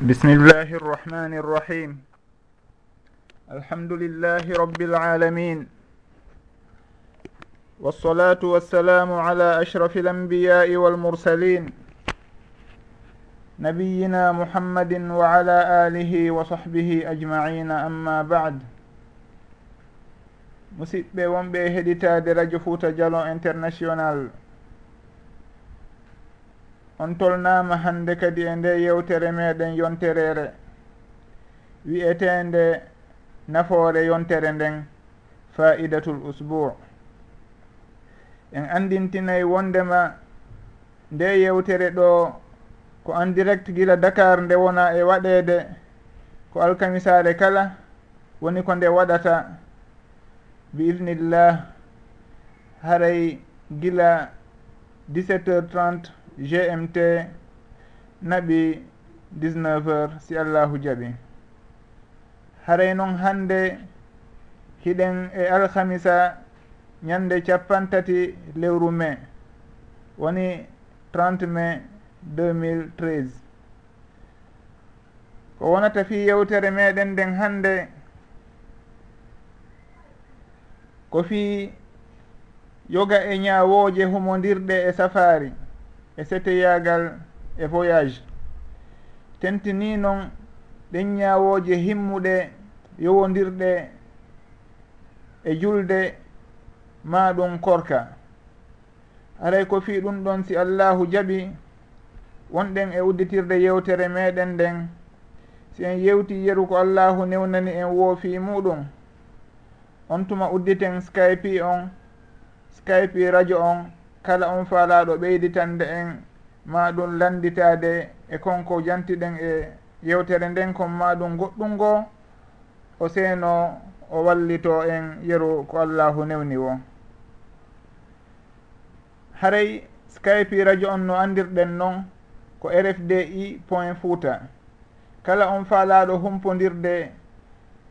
بسم الله الرحمن الرحيم الحمد لله رب العالمين والصلاة والسلام على أشرف الأنبياء والمرسلين نبينا محمد وعلى آله وصحبه أجمعين أما بعد musidɓe wonɓe heɗitade radio fouta dialon international. on tolnama hande kadi e nde yewtere meɗen yonterere wi'etende nafoore yontere nden faidatul usbour en andintinayi wondema nde yewtere ɗo ko en direct gila dakar nde wona e waɗede ko alkamisare kala woni ko nde waɗata. Bi idnillah haray gila 17 heures 30 gmt naɓi 19 heures si allahu jaɓi. Haray noon hande hiɗen e alhamisa ñande capantati lewru mai woni 30 mai 2013 ko wonata fi yewtere meɗen nden hande ko fi yoga e ñawoje humodirɗe e safari. e seteyagal e voyage. Tentini noon ɗen ñawoje himmuɗe yowodirɗe e julde ma ɗum korka. Aray ko fi ɗum ɗon si allahu jaɓi wonɗen e udditirde yewtere meɗen nden si en yewti yeru ko allahu newnani en woofi muɗum. On tuma udditen skype on skype radio on kala on faalaɗo ɓeyditande en ma ɗum landitade e konko jantiɗen e yewtere nden kon ma ɗum goɗɗum ngo o seeno o wallito en yeru ko allahu newni wo haray skype radio on no andirɗen noon ko rfdi point fouta. Kala on faalaɗo humpodirde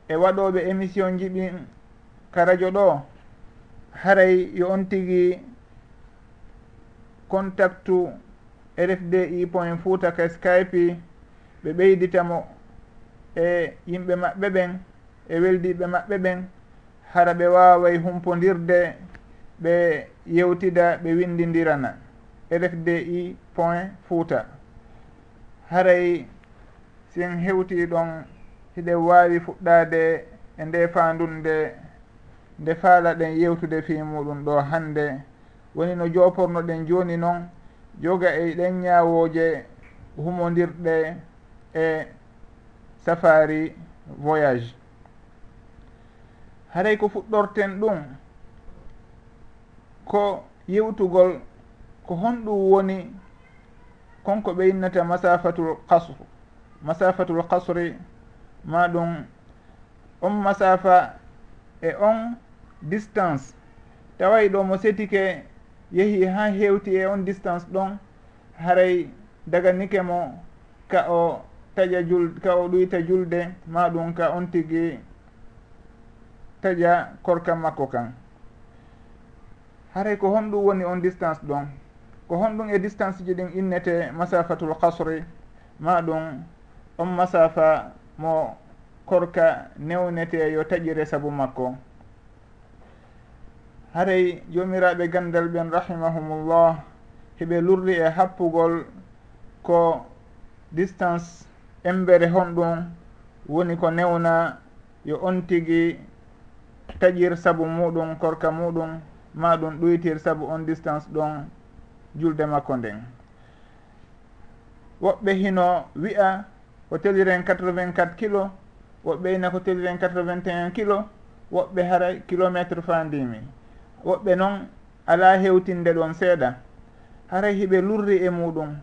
e waɗoɓe émission jiɓin ka radio ɗo haray yo on tigui contactu rfdi point fouta ka skype ɓe ɓeyditamo e yimɓe maɓɓe ɓen e weldiɓe maɓɓe ɓen hara ɓe waway humpodirde ɓe yewtida ɓe windidirana. Rfdi point fouta haray sin hewti ɗon hiɗen wawi fuɗɗade e nde fandunde nde faala ɗen yewtude fi muɗum ɗo hande woni no joporno ɗen joni noon joga e ɗen ñawoje humodirɗe e safari voyage. Haray ko fuɗɗorten ɗum ko yewtugol ko honɗum woni konko ɓe innata masafatul kasre masafatul kasri ma ɗum on masafa e on distance. Taway ɗo mo setike yeehi ha hewti e on distance ɗon haray daga nike mo ka o taƴa jul ka o ɗoyta julde ma ɗum ka on tigui taƴa korkam makko kan. Haray ko honɗum woni on distance ɗon. Ko honɗum e distance ji ɗin innete masafatul kasri ma ɗum on masafa mo korka newnete yo taƴire saabu makko. haray jomiraɓe gandal ɓen rahimahumullah heɓe lurri e happugol ko distance embere honɗum woni ko newna yo on tigui taƴir saabu muɗum korka muɗum ma ɗum ɗoytir saabu on distance ɗon julde makko nden. Woɓɓe hino wi'a ko teliren 84 kilo woɓɓe ina ko teliren 81 kilo woɓɓe haray kilométre fandimi woɓɓe noon ala hewtinde ɗon seeɗa. Haray hiɓe lurri e muɗum.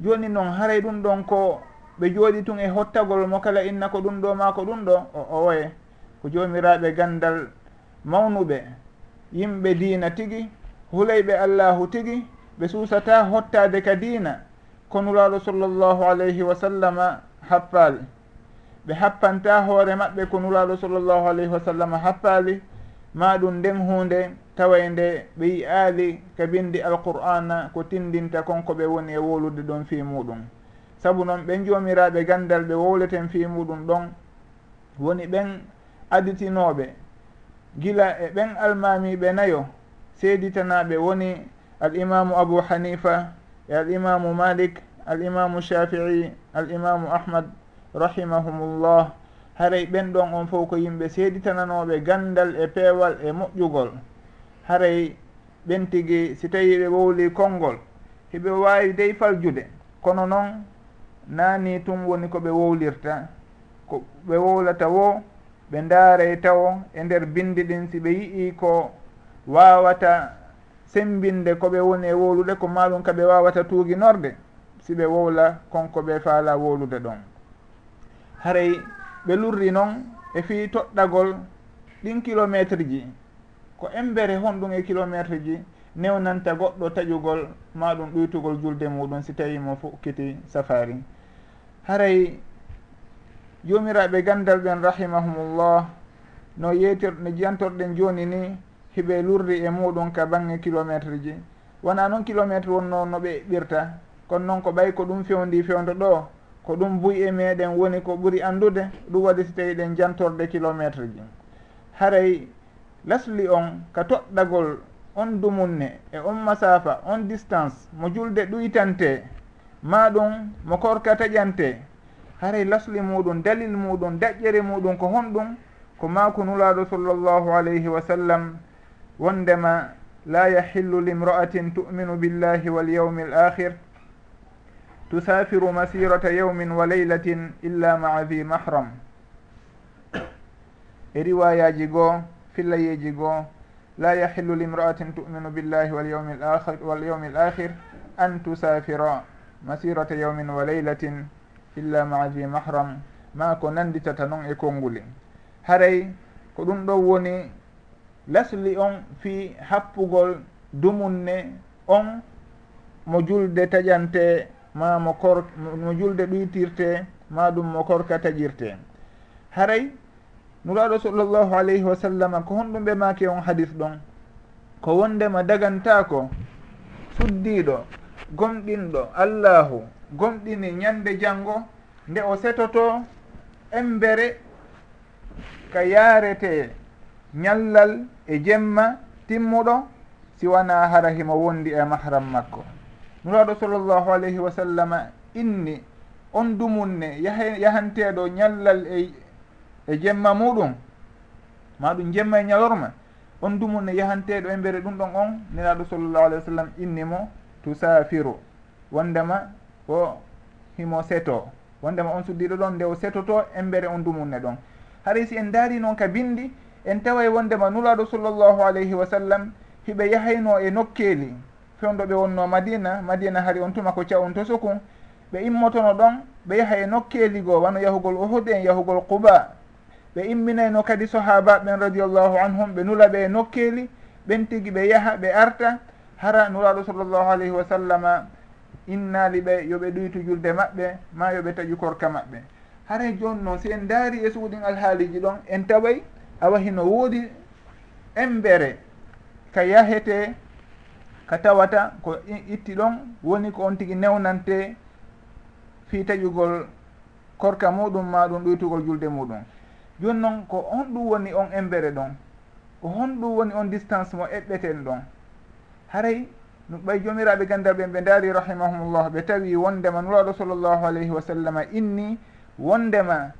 Joni noon haray ɗum ɗon ko ɓe jooɗi tun e hottagol mo kala inna ko ɗum ɗo ma ko ɗum ɗo o owoye ko jomiraɓe gandal mawnuɓe. Yimɓe diina tigi hulayɓe allahu tigi ɓe suusata hottade ka diina kono sallllahu alayhi wa sallama happaali. Ɓe happanta hoore maɓɓe ko sallllahu alayhi wa sallama happaali ma ɗum nden hunde tawa nde ɓe yi aali ka bindi alqur'ana ko tindinta konko ɓe woni e wolude ɗon fi muɗum. Saabu noon ɓen jomiraɓe gandal ɓe wowleten fi muɗum ɗon woni ɓen aditinoɓe gila e ɓen almamiɓe nayo seeditanaɓe woni al imamu abou hanifa e al imamu malik al imamu shafii al imamu ahmad rahimahumullah. haray ɓen ɗon on fof ko yimɓe seeditananoɓe gandal e peewal e moƴƴugol. Haray ɓen tigi si tawi ɓe wowli konngol hiɓe wawi dey faljude. Kono noon naani tum woni koɓe wowlirta ko ɓe wowlata wo ɓe ndaaray taw e nder bindi ɗin si ɓe yii ko wawata sembinde koɓe woni e wowlude ko maɗum kaɓe wawata tuuginorde si ɓe wowla konko ɓe faala wowlude ɗon. Haray ɓe lurri noon e fii toɗɗagol ɗin kilométre ji. Ko embere honɗum e kilométre ji newnanta goɗɗo taƴugol maɗum ɗoytugol julde muɗum si tawi mo fukkiti safari. Haray jomiraɓe gandal ɓen rahimahumullah no yeytir no jiyantorɗen joni ni hiɓe lurri e muɗum ka bange kilométre ji. Wona noon kilométre wonno no ɓe ɓirta kono noon ko ɓay ko ɗum fewndi fewndo ɗo ko ɗum buy e meɗen woni ko ɓuuri andude ɗum waɗi so tawi ɗen jantorde kilométre ji. Haray lasli on ka toɗɗagol on dumunne e on masafa on distance mo julde ɗuytante ma ɗum mo korka taƴante. Haray lasli muɗum dalil muɗum daƴƴere muɗum ko honɗum ko maako nulaɗo sallllahu alayhi wa sallam wondema la yahillu limra'atin tu'minu billahi walyawmi l akhir tusafiru masirata yawmin wa leylatin illa maa hi mahram e riwayaji goo fillayeji goo la yahillu limra'atin tuminu billahi walyawmi l akhir walyawmi l akhir an tusafira masirata yawmin wa leylatin illa maa hi mahram ma ko nanditata noon e konnguli haray ko ɗum ɗo woni lasli on fi happugol dumunne on mo julde taƴante ma mo kor mo julde ɗuytirte ma ɗum mo korka taƴirte haray nuraɗo sallllahu alayhi wa sallam ko honɗum ɓe maki on hadis ɗon ko wondema dagantako suddiɗo gomɗinɗo allahu gomɗini ñande janngo nde o setoto embere ka yarete ñallal e jemma timmuɗo si wona hara himo wondi e mahram makko. nuraɗo sallllahu alayhi wa sallama inni on dumunne yahanteɗo ñallal e e jemma muɗum ma ɗum jemma e ñalorma on dumunne yahanteɗo e mbere ɗum ɗon on niraɗo sallllahu alayhi wa sallam inni mo tusafiru wondema o himo seto wondema on suddiɗo ɗon nde o setoto e mbere on dumunne ɗon. Haray si en daari noon ka bindi en tawa e wondema nulaɗo sallllahu alayhi wa sallam hiɓe yahayno e nokkeeli. fewdo ɓe wonno madina madina hari on tuma ko cawon to sukun ɓe immotono ɗon ɓe yaha e nokkeeli goo wano yahugol uhud en yahugol quba. Ɓe imminayno kadi sahaba ɓen radiallahu anhum ɓe nula ɓe e nokkeeli ɓen tigi ɓe yaha ɓe arta hara nuraɗo sallllahu alayhi wa sallama innali ɓe yoɓe ɗuytu julde maɓɓe ma yoɓe taƴu korka maɓɓe. Haray joni noon si en daari e suuɗin alhaaliji ɗon en taway awa hino woodi embere ka yahete ka tawata ko itti ɗon woni ko on tigi newnante fi taƴugol korka muɗum ma ɗum ɗoytugol julde muɗum. Joni noon ko honɗum woni on embere ɗon ko honɗum woni on distance mo eɓɓeten ɗon. Haray no ɓay jomiraɓe gandal ɓen ɓe daari rahimahumullah ɓe tawi wondema nuraɗo sallllahu alayhi wa sallam inni wondema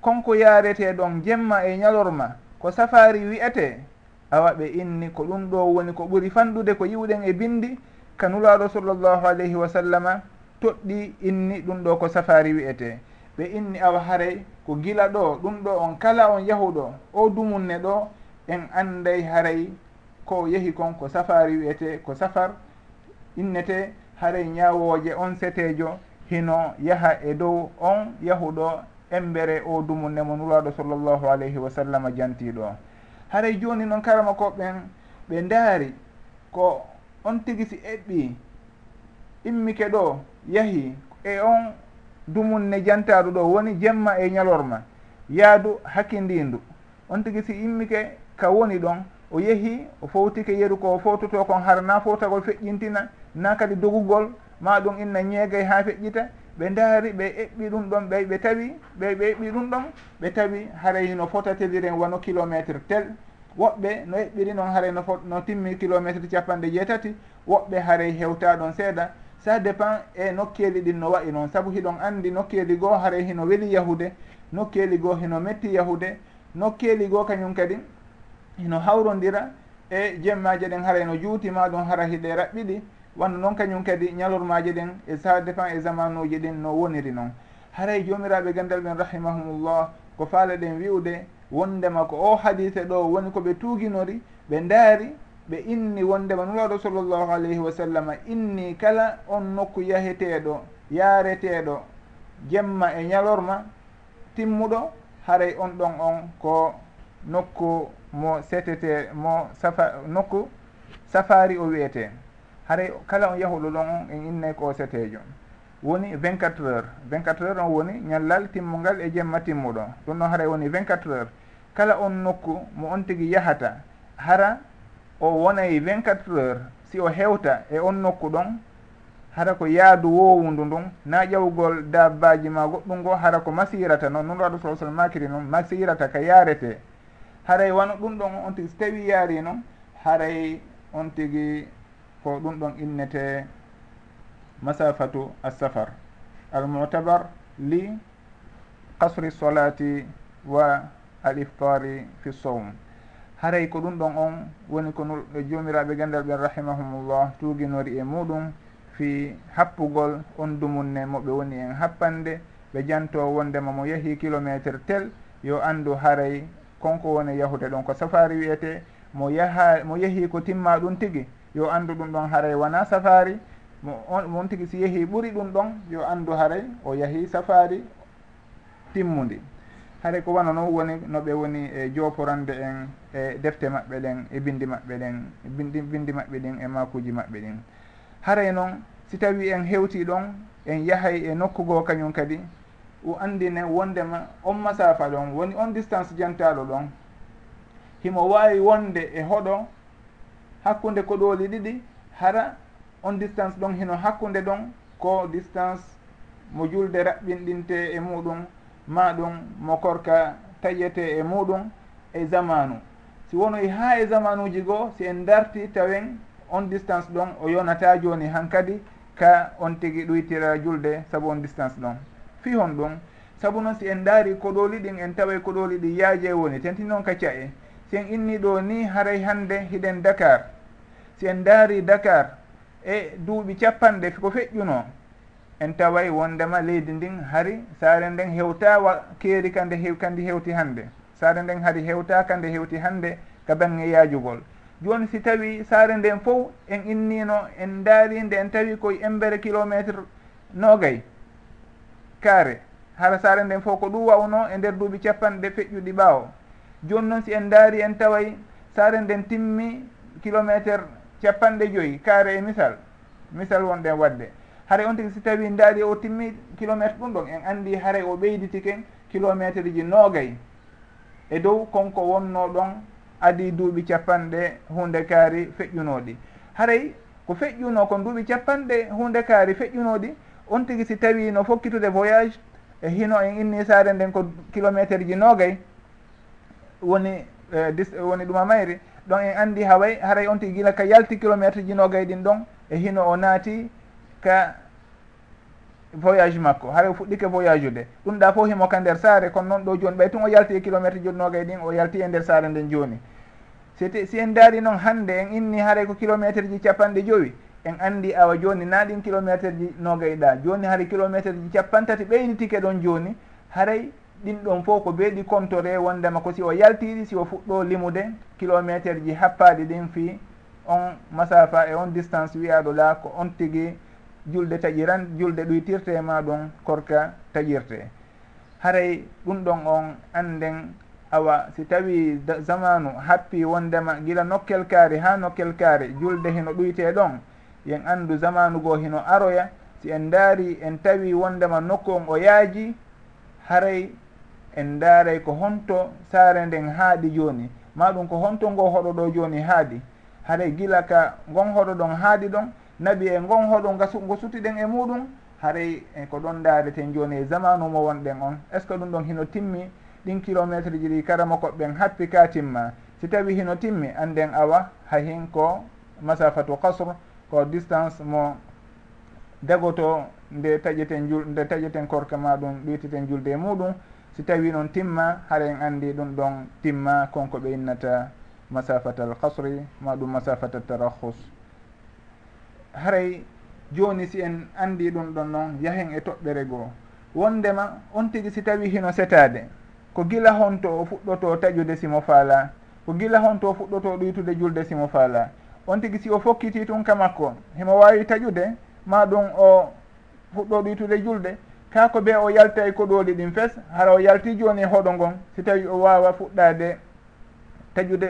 konko yareteɗon jemma e ñalorma ko safari wiyete awa ɓe inni ko ɗum ɗo woni ko ɓuri fanɗude ko yiwɗen e bindi ka kanulaɗo sallllahu alayhi wa sallama toɗɗi inni ɗum ɗo ko safari wiyete ɓe inni awa haray ko gila ɗo ɗum ɗo on kala on yahuɗo o dumunne ɗo en anday haray ko yehi kon ko safari wiyete ko safar innete haray ñawoje on setejo hino yaha e dow on yahuɗo embere o dumunne mo nuraɗo sallllahu alayhi wa sallam jantiɗo. haray joni noon karama koɓɓen ɓe ndaari ko on tigi si eɓɓi immike ɗo yahi e on dumunne jantaɗo ɗo woni jemma e ñalorma yaadu hakkindindu on tigi si immike ka woni ɗon o yehi o fowtike yeru ko fowtoto kon har na fowtagol feƴƴintina na kadi dogugol ma ɗum inna ñeegay ha feƴƴita. ɓe ndaari ɓe eɓɓi ɗum ɗon ɓey ɓe tawi ɓey ɓe eɓɓi ɗum ɗon ɓe tawi haray no fotateliren wano kilométre tel. Woɓɓe no eɓɓiri noon haray no fot no timmi kilométre capanɗe jeetati woɓɓe haray hewta ɗon seeɗa. Ça dépend e nokkeeli ɗin no wayi noon saabu hiɗon anndi nokkeeli goo haray hino weli yahude nokkeeli goo hino metti yahude nokkeeli goo kañum kadi hino hawrodira e jemmaji ɗen haray no juutima ɗum hara hiɗe raɓɓiɗi. wonno noon kañum kadi ñalormaji ɗen e ça dépend e zaman uji ɗin no woniri noon haray jomiraɓe gandal ɓen rahimahumullah ko faale ɗen wiwde wondema ko o hadise ɗo woni koɓe tuuginori ɓe ndaari ɓe inni wondema nulaɗo sallllahu alayhi wa sallam inni kala on nokku yaheteɗo yaareteeɗo jemma e ñalorma timmuɗo haray on ɗon on ko nokku mo setete mo safa nokku safari o wiyete haray kala on yahuɗo ɗon on en innay ko setejo woni 24 heures. 24 heures on woni ñallal timmungal e jemma timmuɗo. Ɗum ɗon haray woni 24 heures. Kala on nokku mo on tigui yahata hara o wonay 24 heures si o hewta e on nokku ɗon hara ko yaadu wowundu ndun na ƴawgol dabbaji ma goɗɗum ngo hara ko masirata noon. Nun raɗu sa sallam makiri noon masirata ka yarete haray wano ɗum ɗon on tigui so tawi yaari noon haray on tigui ko ɗum ɗon innete masafatu assafar. Almutabar li kasri solati wa al iftari fi sowm haray ko ɗum ɗon on woni ko e jomiraɓe gandal ɓen rahimahumullah tuuginori e muɗum fi happugol on dumunne moɓe woni en happande ɓe janto wondema mo yeehi kilométre tel yo andu haray konko woni yahude ɗon ko safari wiyete mo yaha mo yeehi ko timma ɗum tigui yo andu ɗum ɗon haray wona safari mo on mon tigui si yeehi ɓuri ɗum ɗon yo andu haray o yeehi safari timmudi haray ko wana noon woni no ɓe woni e joporande en e defte maɓɓe ɗen e bindi maɓɓe ɗen bindi bindi maɓɓe ɗin e makuji maɓɓe ɗin haray noon si tawi en hewti ɗon en yahay e nokkugo kañum kadi o andine wondema on masafa ɗon woni on distance jantaɗo ɗon himo wawi wonde e hoɗo hakkunde koɗoli ɗiɗi hara on distance ɗon hino hakkunde ɗon ko distance mo julde raɓɓinɗinte e muɗum ma ɗum mo korka taƴete e muɗum e zamanu. Si wonoy ha e zamanuji goo si en darti tawen on distance ɗon o yonata joni hankadi ka on tigui ɗoytira julde saabu on distance ɗon. Fi hon ɗum saabu noon si en daari koɗoli ɗin en tawa koɗoli ɗi yaaje woni tenti noon kacca e si en inni ɗo ni haray hande hiɗen dakar si en daari dakar e duuɓi capanɗe ko feƴƴuno. En taway wondema leydi ndin hari saare nden hewta wa keeri kande hew kandi hewti hande saare nden hari hewta kande hewti hande ka bange yaajugol. Joni si tawi saare nden fof en innino en daari nde en tawi koye embere kilométre nogay kaare hara saare nden fof ko ɗum wawno e nder duuɓi capanɗe feƴƴuɗi ɓaawo. Joni noon si en daari en taway saare nden timmi kilométre capanɗe joyyi kaare e misal misal wonɗen wadde. Haara on tigi si tawi daari o timmi kilométre ɗum ɗon en andi haara o ɓeyditi ken kilométre ji noogay. E dow konko wonno ɗon adi duuɓi capanɗe hunde kaari feƴƴunoɗi haray ko feƴƴuno kon duuɓi capanɗe hunde kaari feƴƴunoɗi on tigi si tawi no fokkitude voyage e hino en inni saare nden ko kilométre ji noogay woni e woni ɗuma mayri ɗon en andi haway haray on tigi gila ka yalti kilométre ji nogay ɗin ɗon e hino o naati ka voyage makko. Haray fuɗɗike voyage ude ɗum ɗa fof himo ka nder saare kono noon ɗo joni ɓay tun o yalti e kilométre jonnogay ɗin o yalti e nder saare nden joni siti si en daari noon hande en inni haray ko kilométre ji capanɗe joyi en andi awa joni na ɗin kilométre ji nogay ɗa. Joni haray kilométre ji capantati ɓeynitike ɗon joni haray ɗin ɗon fof ko beeɗi comtore wondema ko si o yaltiɗi si o fuɗɗo limude kilométre ji happaɗi ɗin fi on masafa e on distance wiyaɗo la ko on tigui julde taƴiran julde ɗoytirte ma ɗum korka taƴirte. Haray ɗum ɗon on anden awa si tawi zamanu happi wondema gila nokkel kaari ha nokkel kaari julde hino ɗoyte ɗon yen andu zamanu goo hino aroya si en daari en tawi wondema nokku on o yaaji haray en daaray ko honto saare nden haaɗi jooni. Maɗum ko honto ngo hoɗo ɗo jooni haaɗi haray gila ka ngon hoɗo ɗon haaɗi ɗon nabi e ngon hoɗo ngasu ngo sutiɗen e muɗum haray e ko ɗon daareten jooni e zamanu mo wonɗen on. Est ce que ɗum ɗon hino timmi? Ɗin kilométre ji ɗi karama koɓɓen happi ka timma. Si tawi hino timmi anden awa hahin ko masafatu kasre ko distance mo dagoto nde taƴeten jul nde taƴeten korka ma ɗum ɗoytiten julde e muɗum. si tawi noon timma hara en andi ɗum ɗon timma konko ɓe innata masafat al kasri ma ɗum masafat al tarahus haray joni si en andi ɗum ɗon noon yahen e toɓɓere goo. Wondema on tigui si tawi hino setade ko gila honto o fuɗɗoto taƴude simo faala ko gila honto o fuɗɗoto ɗoytude julde simo faala on tigui si o fokkiti tun ka makko himo wawi taƴude ma ɗum o fuɗɗo ɗoytude julde kako ɓe o yalta e koɗoli ɗin fes hara o yalti joni e hoɗo ngon si tawi o wawa fuɗɗade taƴude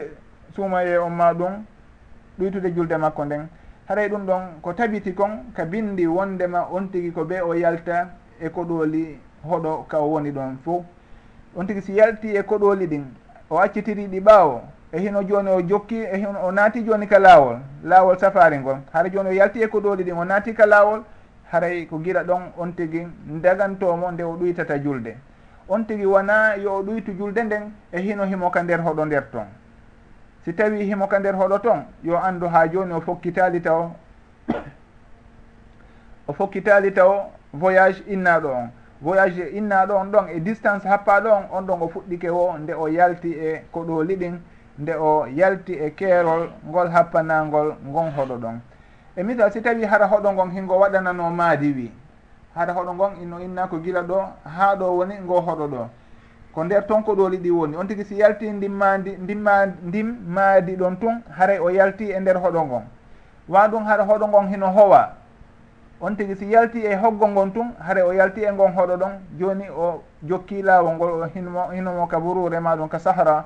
suumaye on ma ɗum ɗoytude julde makko nden. Haray ɗum ɗon ko tabiti kon ka bindi wondema on tigui ko ɓe o yalta e koɗoli hoɗo ka o woni ɗon fo on tigui si yalti e koɗoli ɗin o accitiri ɗi ɓaawo e hino joni o jokki e hino o naati joni ka laawol laawol safari ngol hara joni o yalti e koɗoli ɗin o naati ka laawol haray ko gila ɗon on tigi dagantomo nde o ɗuytata julde. On tigi wona yo o ɗuytu julde nden e hino himoka nder hoɗo nder ton. Si tawi himoka nder hoɗo ton yo andu ha joni o fokkitali taw o fokkitali taw voyage innaɗo on. Voyage innaɗo on ɗon e distance happaɗo on on ɗon o fuɗɗike wo nde o yalti e ko ɗo nde o yalti e keerol ngol happanagol ngon hoɗo ɗon. e misal si tawi hara hoɗo ngon hingo waɗanano maadi wi hara hoɗo ngon ino inna ko gila ɗo ha ɗo woni ngo hoɗo ɗo. Ko nder tonkoɗoli ɗi woni. On tigui si yalti ndimmadi ndimma ndim maadi ɗon tun haray o yalti e nder hoɗo ngon. Waɗum hara hoɗo ngon hino howa? On tigui si yalti e hoggo ngon tun hare o yalti e ngon hoɗo ɗon joni o jokki laawol ngol o hinmo hinomo ka burure maɗum ka sahra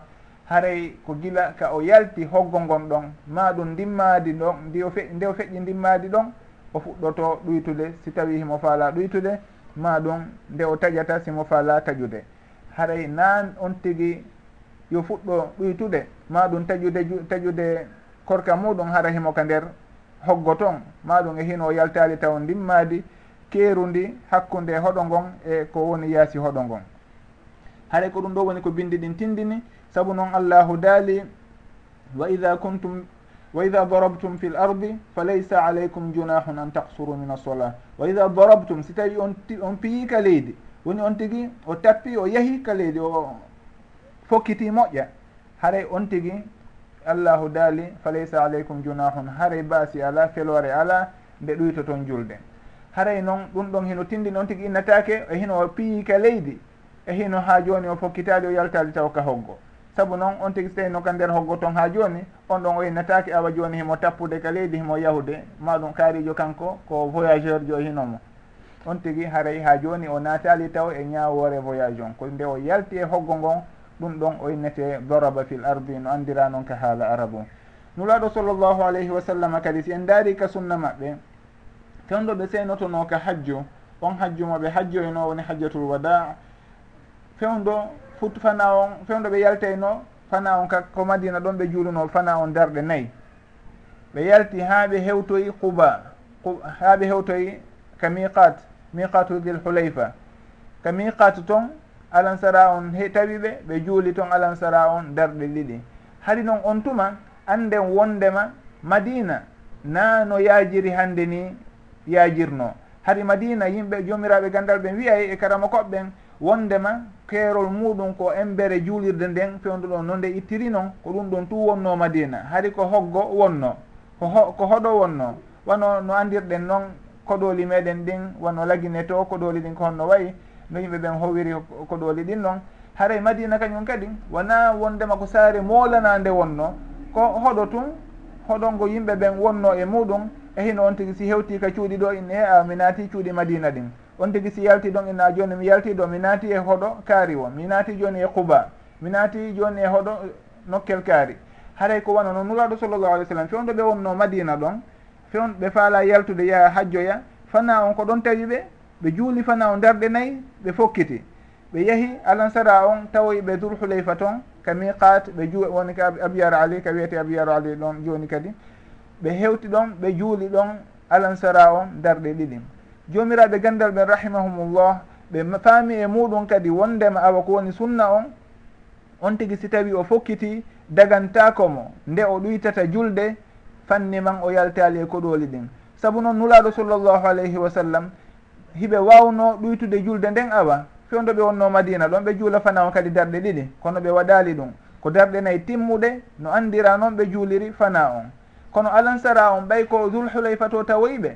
haray ko gila ka o yalti hoggo ngon ɗon ma ɗum ndimmadi ɗon ndi o fe nde o feƴƴi ndimmadi ɗon o fuɗɗoto ɗuytude si tawi himo faala ɗuytude ma ɗum nde o taƴata simo faala taƴude. Haray nan on tigi yo fuɗɗo ɗuytude ma ɗum taƴude taƴude korka muɗum hara himo ka nder hoggo toon ma ɗum e hino yaltali taw ndimmadi keerundi hakkunde hoɗo ngon e ko woni yaasi hoɗo ngon. Haɗa ko ɗum ɗo woni ko bindi ɗin tindini saabu noon allahu daali wa ida kuntum wa ida darabtum fi l ardi fa laysa aleykum junahun an taksuru min assola wa ida darabtum si tawi on on piyi ka leydi woni on tigi o tappi o yahi ka leydi o fokkiti moƴƴa haray on tigi allahu daali fa laysa aleykum junahun haray baasi ala felore ala nde ɗuyto toon julde. Haray noon ɗum ɗon hino tindi noon tigi innatake e hino piyika leydi e hino ha joni o fokkitade o yaltade taw ka hoggo. saabu noon on tigi so tawi noon ka nder hoggo toon ha joni on ɗon o innatake awa joni himo tappude ka leydi himo yahude maɗum kaarijo kanko ko voyageur jo hinomo on tigi haray ha joni o natali taw e ñawore voyage on. Ko nde o yalti e hoggo ngon ɗum ɗon o innete doraba fil ardi no andira noon ka haala arabu. Nulaɗo sallllahu alayhi wa sallam kadi si en daari ka sunna maɓɓe fewɗo ɓe seynotono ka hajju on hajju mo ɓe hajjoyno woni hajjatul wada fewndo fottu fana on fewdo ɓe yaltayno e fana on ka ko madina ɗon ɓe juulunol fana on darɗe nayyi ɓe yalti ha ɓe hewtoyi quba ha ɓe hewtoyi ka miqat miqatu dil hulayfa ka miqatu toon alansara on he tawi ɓe ɓe juuli toon alansara on darɗe ɗiɗi. Haɗi noon on tuma anden wondema madina na no yaajiri hannde ni yaajirno hari madina yimɓe jomiraɓe gandal ɓe wiyay e karama koɓɓen wondema keerol muɗum ko embere juulirde nden fewnuɗon no nde ittiri noon ko ɗum ɗon tu wonno madina. Hari ko hoggo wonno ko ko hoɗo wonno wano no andirɗen noon koɗoli meɗen ɗin wano lagine to koɗoli ɗin ko honno wayi no yimɓe ɓen howiri koɗoli ɗin noon haray madina kañum kadi wona wondema ko saare molanande wonno ko hoɗo tun hoɗongo yimɓe ɓen wonno e muɗum e hino on tigui si hewti ka cuuɗi ɗo ine a mi naati cuuɗi madina ɗin. on tigi si yalti ɗon e inna joni mi yalti ɗo mi naati e hoɗo kaari o mi naati joni e quba mi naati joni e hoɗo e, nokkel kaari. Haray ko wano no nuraɗo sallllahu alih w sallam fewnɗo ɓe wonno madina ɗon fewn ɓe faala yaltude yaha hajjoya fana on ko ɗon tawi ɓe ɓe juuli fana o darɗe nayyi ɓe fokkiti. Ɓe yeehi alansara on tawoy ɓe dulhuleyfa toon ka miqat ɓe ju woni ka abiyar ali ka wiyete abiyar ali ɗon joni kadi. Ɓe hewti ɗon ɓe juuli ɗon alansara on darɗe ɗiɗi. jomiraɓe gandal ɓen rahimahumullah ɓe faami e muɗum kadi wondema awa ko woni sunna on. On tigui si tawi o fokkiti dagantakomo nde o ɗuytata julde fanni man o yaltali e koɗoli ɗin. Saabu noon nulaɗo sallllahu alayhi wa sallam hiɓe wawno ɗuytude julde nden awa fewdo ɓe wonno madina ɗon ɓe juula o kadi darɗe ɗiɗi kono ɓe waɗali ɗum. Ko darɗe nayyi timmuɗe no andira noon ɓe juuliri fana on. Kono alansara on ɓay ko zulhulayfa to tawoyɓe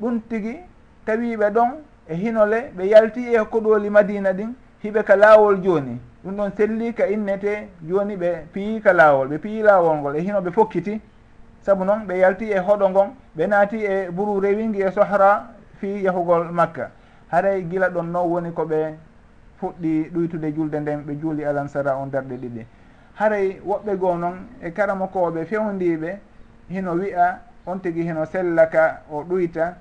ɗum tigi tawiɓe ɗon e hinole ɓe yalti e koɗoli madina ɗin hiɓe ka laawol jooni. Ɗum ɗon selli ka innete jooni ɓe piyi ka laawol ɓe piyi laawol ngol e hino ɓe fokkiti. Saabu noon ɓe yalti e hoɗo ngon ɓe naati e buru rewingi e sohra fi yahugol makka. Haray gila ɗon noon woni ko ɓe fuɗɗi ɗuytude julde nden ɓe juuli alansara on darɗe ɗiɗi. Haray woɓɓe goo noon e karama kowoɓe fewndiɓe hino wiya on tigi hino sellaka o ɗuyta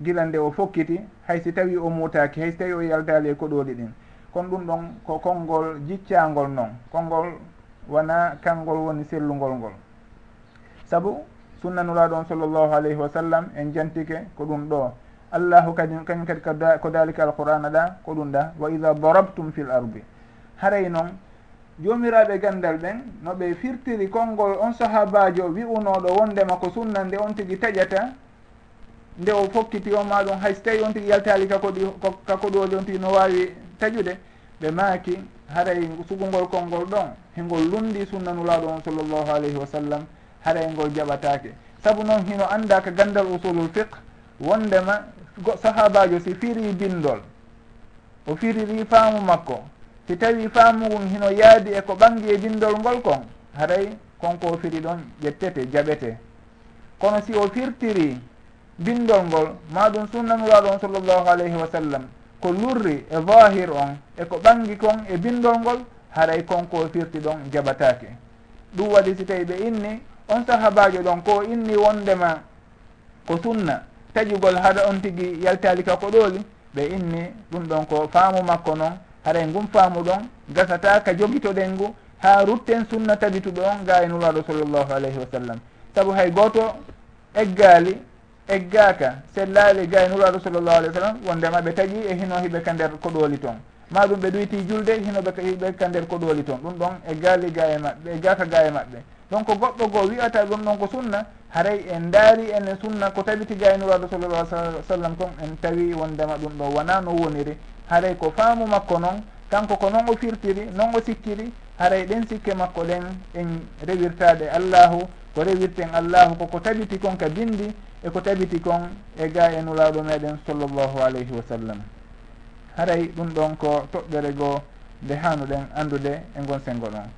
gila nde o fokkiti haysi tawi o muutaki haysi tawi o yaltali e koɗoli ɗin. Kono ɗum ɗon ko konngol jiccangol noon konngol wona kanngol woni sellugol ngol. Saabu sunnanuraɗo on sallllahu alayhi wa sallam en jantike ko ɗum ɗo. Allahu kadi kañum kadi ko dalika alqur'ana ɗa ko ɗum ɗa wa ida darabtum fi l ardi. Haray noon jomiraɓe gandal ɓen no ɓe firtiri konngol on sahabajo wi'unoɗo wondema ko sunna nde on tigui taƴata nde o fokkiti on ma ɗum hay tawi on tigui yaltali kakoɗi kakoɗoli on tigui no wawi taƴude ɓe maaki haray sugungol konngol ɗon hingol lundi sunnanulaɗo on sallllahu alayhi wa sallam haray ngol jaɓatake saabu noon hino anda ka gandal usulul fiqe wondema sahabajo si firi bindol o firiri faamu makko si tawi faamu ngun hino yaadi eko ɓangi e bindol ngol kon haray konko o firi ɗon ƴettete jaɓete. Kono si o firtiri bindol ngol ma ɗum sunnanuraɗo on sallllahu alayhi wa sallam. Ko lurri e vahir on eko ɓangi kon e bindol ngol haray konko firti ɗon jaɓatake. Ɗum waɗi si tawi ɓe inni on sahabajo ɗon ko inni wondema ko sunna taƴugol haɗa on tigui yaltali ka ko ɗooli ɓe inni ɗum ɗon ko faamu makko noon haray ngum faamu ɗon gasata ka jogitoɗen ngu ha rutten sunna tabituɗo on ga e nulaɗo sallllahu alayhi wa sallam. Saabu hay goto eggali eggaka sellaali gaynuraɗo sallllahu alih w sallam wondema ɓe taƴi e hino hiɓe ka nder ko ɗooli toon. Ma ɗum ɓe ɗoyti julde hinoɓe hiɓe ka nder ko ɗooli toon. Ɗum ɗon eggali ga e, e maɓɓe eggaka ga e maɓɓe. Donc goɗɗo goo wiyata ɗum ɗon ko sunna haray en daari enen sunna ko tabiti gaynuraɗo sallallah sallam kon en tawi wondema ɗum ɗo. Wona no woniri. Haray ko faamu makko noon kanko ko noon o firtiri noon o sikkiri haray ɗen sikke makko ɗen en rewirtade allahu ko rewirten allahu koko tabiti kon ka bindi eko tabiti kon e ga e nulaaɗo meɗen sallllahu alayhi wa sallam. Haray ɗum ɗon ko toɓɓere goo nde hanuɗen andude e gon sengo ɗon.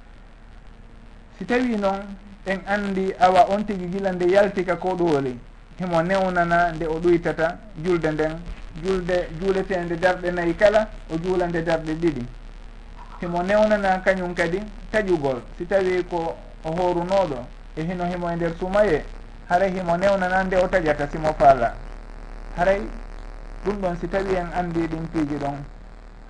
Si tawi noon en andi awa on tigui gila nde yaltika ko ɗooli himo newnana nde o ɗoytata julde nden julde juuletende darɗe nayyi kala o juulande darɗe ɗiɗi. Himo newnana kañum kadi taƴugol. Si tawi ko o horunoɗo e hino himo e nder sumaye haray himo newnana nde o taƴata simo faala. Haray ɗum ɗon si tawi en andi ɗin piiji ɗon.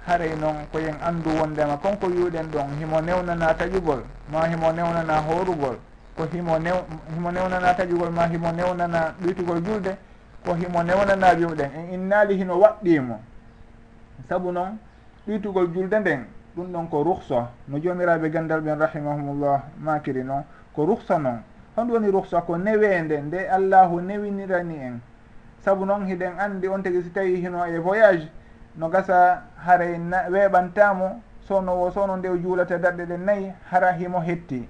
Haray noon ko yen andu wondema konko yuuɗen ɗon himo newnana taƴugol ma himo newnana horugol ko himo new himo newnana taƴugol ma himo newnana ɗuytugol julde ko himo newnana wiwɗen en innali hino waɗɗimo saabu noon ɗuytugol julde nden ɗum ɗon ko ruhsa no jomiraɓe gandal ɓen rahimahumullah makiri noon ko ruhsa noon. honɗum woni ruhsa ko newende nde allahu newinirani en. Saabu noon hiɗen andi on tigi si tawi hino e voyage no gasa haray weeɓantamo sownowo sowno nde o juulata darɗe ɗen nayyi hara himo hetti.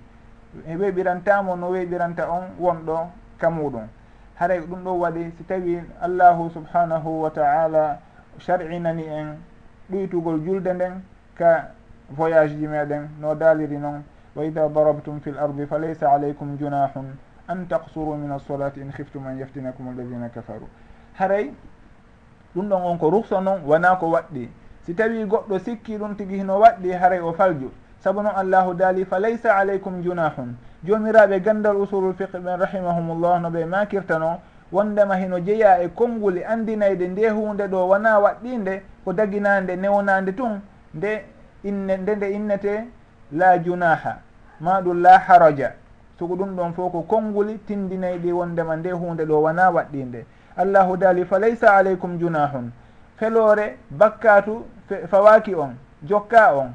E weeɓirantamo no weeɓiranta on wonɗo ka muɗum haray ɗum ɗo waɗi si tawi allahu subhanahu wa taala shar'inani en ɗuytugol julde nden ka voyage ji meɗen no daaliri noon. wa ida darabtum fi l ardi fa laysa alaykum junahun an taqsuru min alsolati in khiftum an yaftinakum alladina kafaru. Haray ɗum ɗon on ko ruksa noon wona ko waɗɗi. Si tawi goɗɗo sikki ɗum tigi hino waɗɗi haray o falju. Saabu noon allahu daali fa laysa alaykum junahun. Jomiraɓe gandal usulul fiqe ɓen rahimahumullah no ɓe makirtano wondema hino jeeya e konnguli e andinayde nde hunde ɗo wona waɗɗinde ko daginande newnande tun nde inne nde nde innete la junaha ma ɗum la haraja. Soko ɗum ɗon fof ko konnguli tindinayi ɗi wondema nde hunde ɗo wona waɗɗinde. Allahu daali fa laysa aleykum junahun. Feloore bakkatu fawaki on jokka on.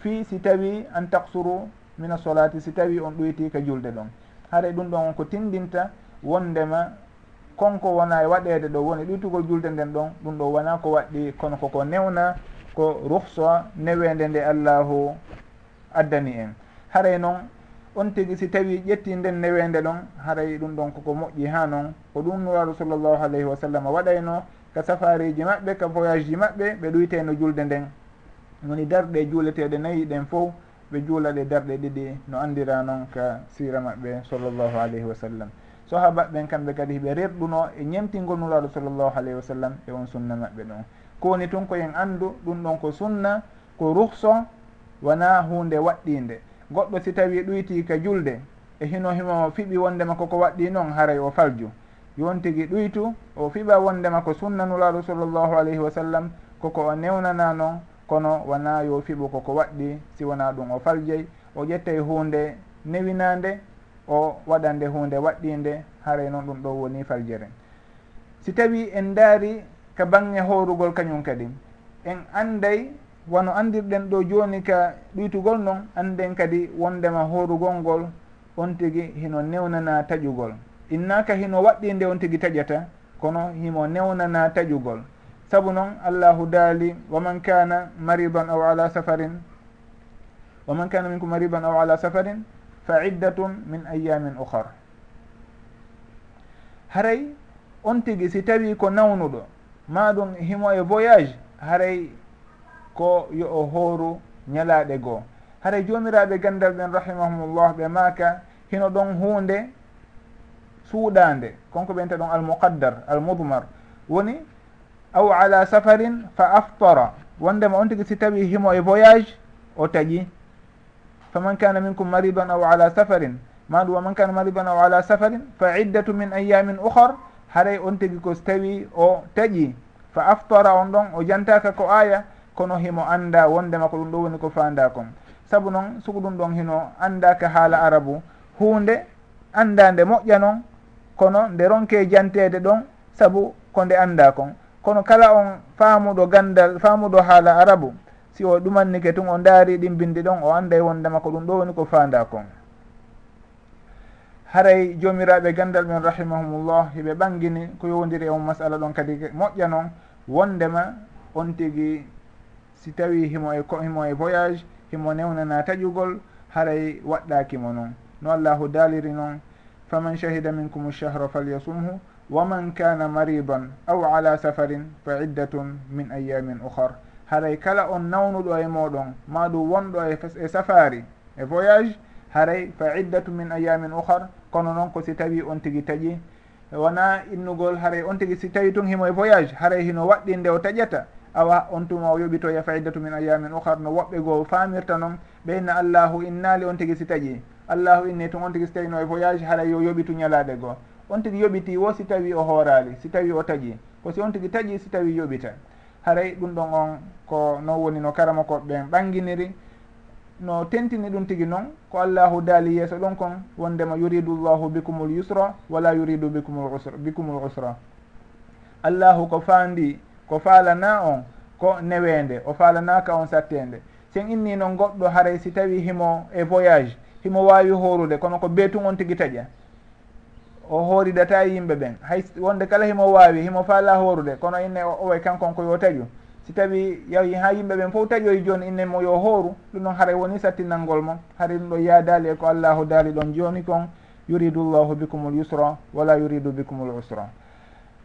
Fi si tawi an taksuru min asolati si tawi on ɗoyti ka julde ɗon. Haray ɗum ɗon on ko tindinta wondema konko wona e waɗede ɗo woni ɗuytugol julde nden ɗon ɗum ɗo wona ko waɗɗi kono koko newna ko ruhsa newede nde allahu addani en. Haray noon on tigi si tawi ƴetti nden newende ɗon haray ɗum ɗon koko moƴƴi ha noon ko ɗum nuraɗo sallllahu alayhi wa sallam waɗayno ka safariji maɓɓe ka voyage ji maɓɓe ɓe ɗoyteno julde nden. Woni darɗe juuleteɗe nayyi ɗen fof ɓe juulaɗe darɗe ɗiɗi no andira noon ka sira maɓɓe sallllahu alayhi wa sallam. Sahabaɓen kamɓe kadi hiɓe rerɗuno e ñemtingol nuraɗo sallllahu alayhi wa sallam e on sunna maɓɓe ɗon. Kowoni tun koyen andu ɗum ɗon ko sunna ko ruhso wona hunde waɗɗinde. Goɗɗo si tawi ɗuyti ka julde e hino himo fiɓi wondema koko waɗɗi noon haray o falju. Yon tigui ɗoytu o fiɓa wondema ko sunnanulaɗo sallllahu alayhi wa sallam koko o newnana noon kono wona yo fiɓu koko waɗɗi si wona ɗum o faljey o ƴettay hunde newinande o waɗande hunde waɗɗinde haray noon ɗum ɗo woni faljere. Si tawi en daari ka bange horugol kañum kadi en anday wano andirɗen ɗo joni ka ɗuytugol noon anden kadi wondema horugol ngol on tigui hino newnana taƴugol. Innaka hino waɗɗi nde on tigui taƴata kono himo newnana taƴugol. Saabu noon allahu daali waman kana mariban aw ala safarin waman kana minkum mariban aw ala safarin fa iddatun min ayamin ohar haray on tigui si tawi ko nawnuɗo maɗum himo e voyage haray ko yo o hooru ñalaaɗe goo. Haray joomiraaɓe ganndal ɓen rahimahumullah ɓe maaka hino ɗon huunde suuɗaande. Konko ɓenta ɗon almuqaddar almudmar. Woni aw ala safarin fa aftara. Wondema on tigi si tawi himo e voyage o taƴi faman kana minkum maridan aw ala safarin. Maɗum waman kana maridan aw ala safarin fa iddatu min ayamin ohar haray on tigi ko so tawi o taƴi fa aftara on ɗon o jantaka ko aya kono himo anda wondema ko ɗum ɗo woni ko fanda kon saabu noon sugu ɗum ɗon hino andaka haala arabu hunde anda nde moƴƴa noon kono nde ronke jantede ɗon saabu ko nde anda kon kono kala on faamuɗo gandal faamuɗo haala arabu si o ɗumannike tun o ndaari ɗin bindi ɗon o anday wondema ko ɗum ɗo woni ko fanda kon haray jomiraɓe gandal ɓen rahimahumullah hiɓe ɓangini ko yowdiri e on masala ɗon kadi moƴƴa noon wondema on tigi si tawi himo e himo e voyage himo newnana taƴugol haray waɗɗakimo noon no allahu daaliri noon faman shahida minkum lchahra falyasumhu waman kana maridan aw ala safarin fa iddatun min ayamin ohar haray kala on nawnuɗo e moɗon ma ɗum wonɗo e, e safari e voyage haray fa iddatu min ayamin ohar kono noon ko si tawi on tigui taƴi. Wona innugol haray on tigui si tawi tun himo e voyage haray hino waɗɗi nde o taƴata. awa on tuma o yoɓitoya faydatu min ayamin ohar no woɓɓe goo famirta noon ɓeyna allahu innali on tigui si taƴi. Allahu inni tun on tigui si tawino e voyage haray yo yoɓitu ñalaɗe goo. On tigui yoɓiti wo si tawi o hoorali si tawi o taƴi. Ko si on tigui taƴi si tawi yoɓita. Haray ɗum ɗon on ko non woni no karama koɓɓen ɓanginiri. No tentini ɗum tigi noon ko allahu daali yeeso ɗon kon wondema yuridu llahu bikumul yusra wala yuridu bikumul usra bikumul usra. Allahu ko fandi ko faalana on ko newende o faalanaka on sattende sen inni noon goɗɗo haray si tawi himo e voyage himo wawi horude kono ko beetun on tigui taƴa. O horidata yimɓe ɓen. Hay wonde kala himo wawi himo faala horude kono inne o owoy kankon ko yo taƴu. Si tawi yawi ha yimɓe ɓen fof taƴoy joni inne mo yo hooru ɗum ɗon haray woni sattinalngol mo. Haray ɗum ɗo yadali e ko allahu daali ɗon joni kon. Yuridu llahu bikumul yusra wala yuridu bikumul usra.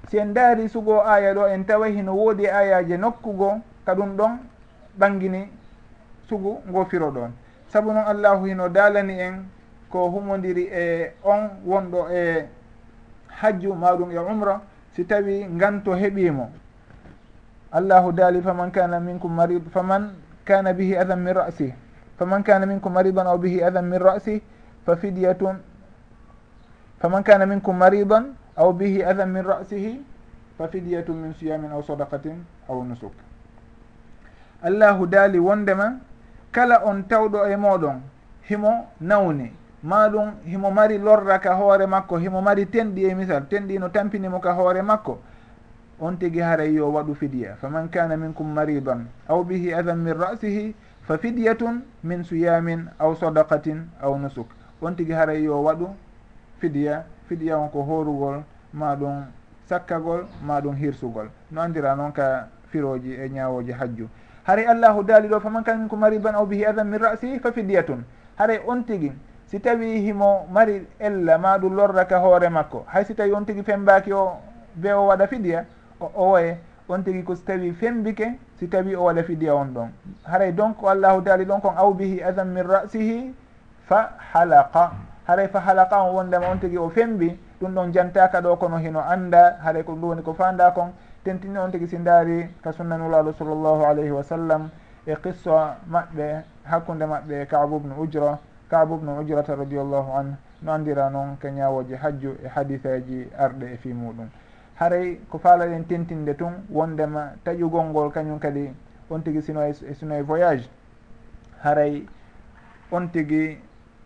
si en daari sugo aya ɗo en tawa hino woodi ayaji nokkugo ka ɗum ɗon ɓangini sugu ngo firo ɗon sabu noon allahu hino daalani en ko humodiri e on wonɗo e hajju maɗum e umra si tawi nganto heeɓimo allahu daali faman kana minkum marid faman kana bihi adan min rasih faman kana minkum maridan aw bihi adan min rasih fa fidyatun. Faman kana minkum maridan aw bihi adan min rasihi fa fidiyatum min siyamin aw sadakatin aw nusuk. Allahu daali wondema kala on tawɗo e moɗon himo nawni maɗum himo mari lorra ka hoore makko himo mari tenɗi e misal tenɗi no tampinimo ka hoore makko. On tigi haray yo waɗu fidiya faman kana minkum maridan aw bihi adan min rasihi fa fidiyatun min suyamin aw sadakatin aw nusuk. On tigi haray yo waɗu fidiya fiɗiya on ko horugol ma ɗum sakkagol ma ɗum hirsugol. No andira noon ka firoji e ñawoji hajju. Haray allahu daali ɗo faman kan minkum mariban aw bihi adan min ra'sihi fa fidiyatun haray on tigui si tawi himo mari ella ma ɗum lorraka hoore makko. Hay si tawi on tigui fembaki o be o waɗa fidiya o owoye on tigui ko so tawi fembike si tawi o waɗa fidiya on ɗon. Haray donc allahu daali ɗon kon aw bihi adan min ra'sihi fa halaqa. haray fa halaqa on wondema on tigi o fembi ɗum ɗon jantaka ɗo kono hino anda. Haray ko ɗum woni ko fanda kon. Tentini on tigi si daari ka sunnanulalu sallllahu alayhi wa sallam. E qissa maɓɓe hakkude maɓɓe kaabubnu ujra. Kaabubnu ujrata radiallahu an no andira noon ko ñawoji hajju e hadiseji arɗe e fi muɗum. Haray ko faalaɗen tentinde tun wondema taƴugol ngol kañum kadi on tigi sino e sino e voyage. Haray on tigi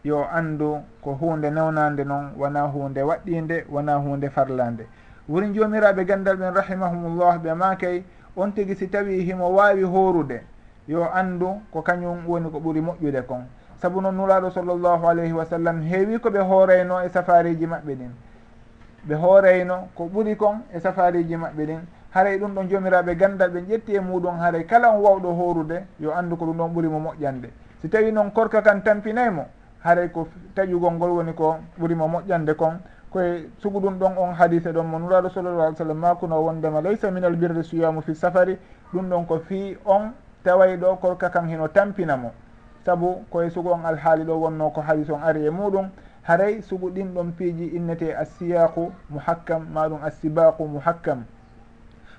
yo anndu ko hunde newnande noon wona hunde waɗɗinde wona hunde farlande wuri jomiraɓe gandal ɓen rahimahumullah ɓe makay on tigui si tawi himo wawi horude yo anndu ko kañum woni ko ɓuuri moƴƴude kon. Saabu noon nuraɗo sallllahu alayhi wa sallam heewi koɓe hoorayno e safariji maɓɓe ɗin. Ɓe hoorayno ko ɓuri kon e safariji maɓɓe ɗin. Haray ɗum ɗon jomiraɓe gandal ɓen ƴetti e muɗum haray kala on wawɗo horude yo anndu ko ɗum ɗon ɓuurimo moƴƴande. Si tawi noon korka kan tampinaymo haray ko taƴugol ngol woni ko ɓurimo moƴƴande kon. Koye sugu ɗum ɗon on hadise ɗon mo nuraɗo sallallah alih sallam makuno wondema laysa min albirri suyamu fi safari. Ɗum ɗon ko fi on taway ɗo korka kan hino tampina mo. Saabu koye sugu on alhaali ɗo wonno ko hadise on ari e muɗum. Haray sugu ɗin ɗon piiji innete assiyaqu muhakkam maɗum assibaqu muhakkam.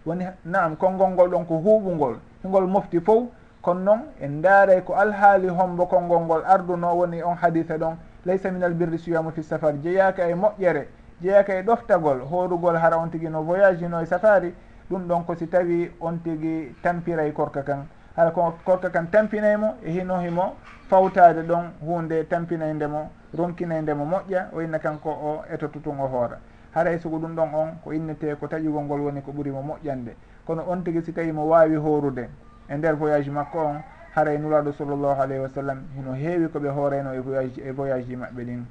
Woni naam konngol ngol ɗon ko huuɓugol. Hingol mofti fof kono noon en daaray ko alhaali hombo konngol ngol arduno woni on hadisa ɗon laysa min albirri suyamu fi safar jeeyaka e moƴƴere jeeyaka e ɗoftagol hoorugol hara on tigi no voyage no e safari ɗum ɗon ko si tawi on tigi tampiray korka kan. Hara ko korka kan tampinaymo e hino himo fawtade ɗon hunde tampinaydemo ronkinaydemo moƴƴa o inna kanko o etotutun o hoora haray e sugo ɗum ɗon on ko innete ko taƴugol ngol woni ko ɓuurimo moƴƴande. Kono on tigi si tawi mo wawi hoorude. e nder voyage makko on haray nuraɗo sallllahu alayhi wa sallam hino heewi koɓe hooreno e voyage e voyage ji maɓɓe ɗin.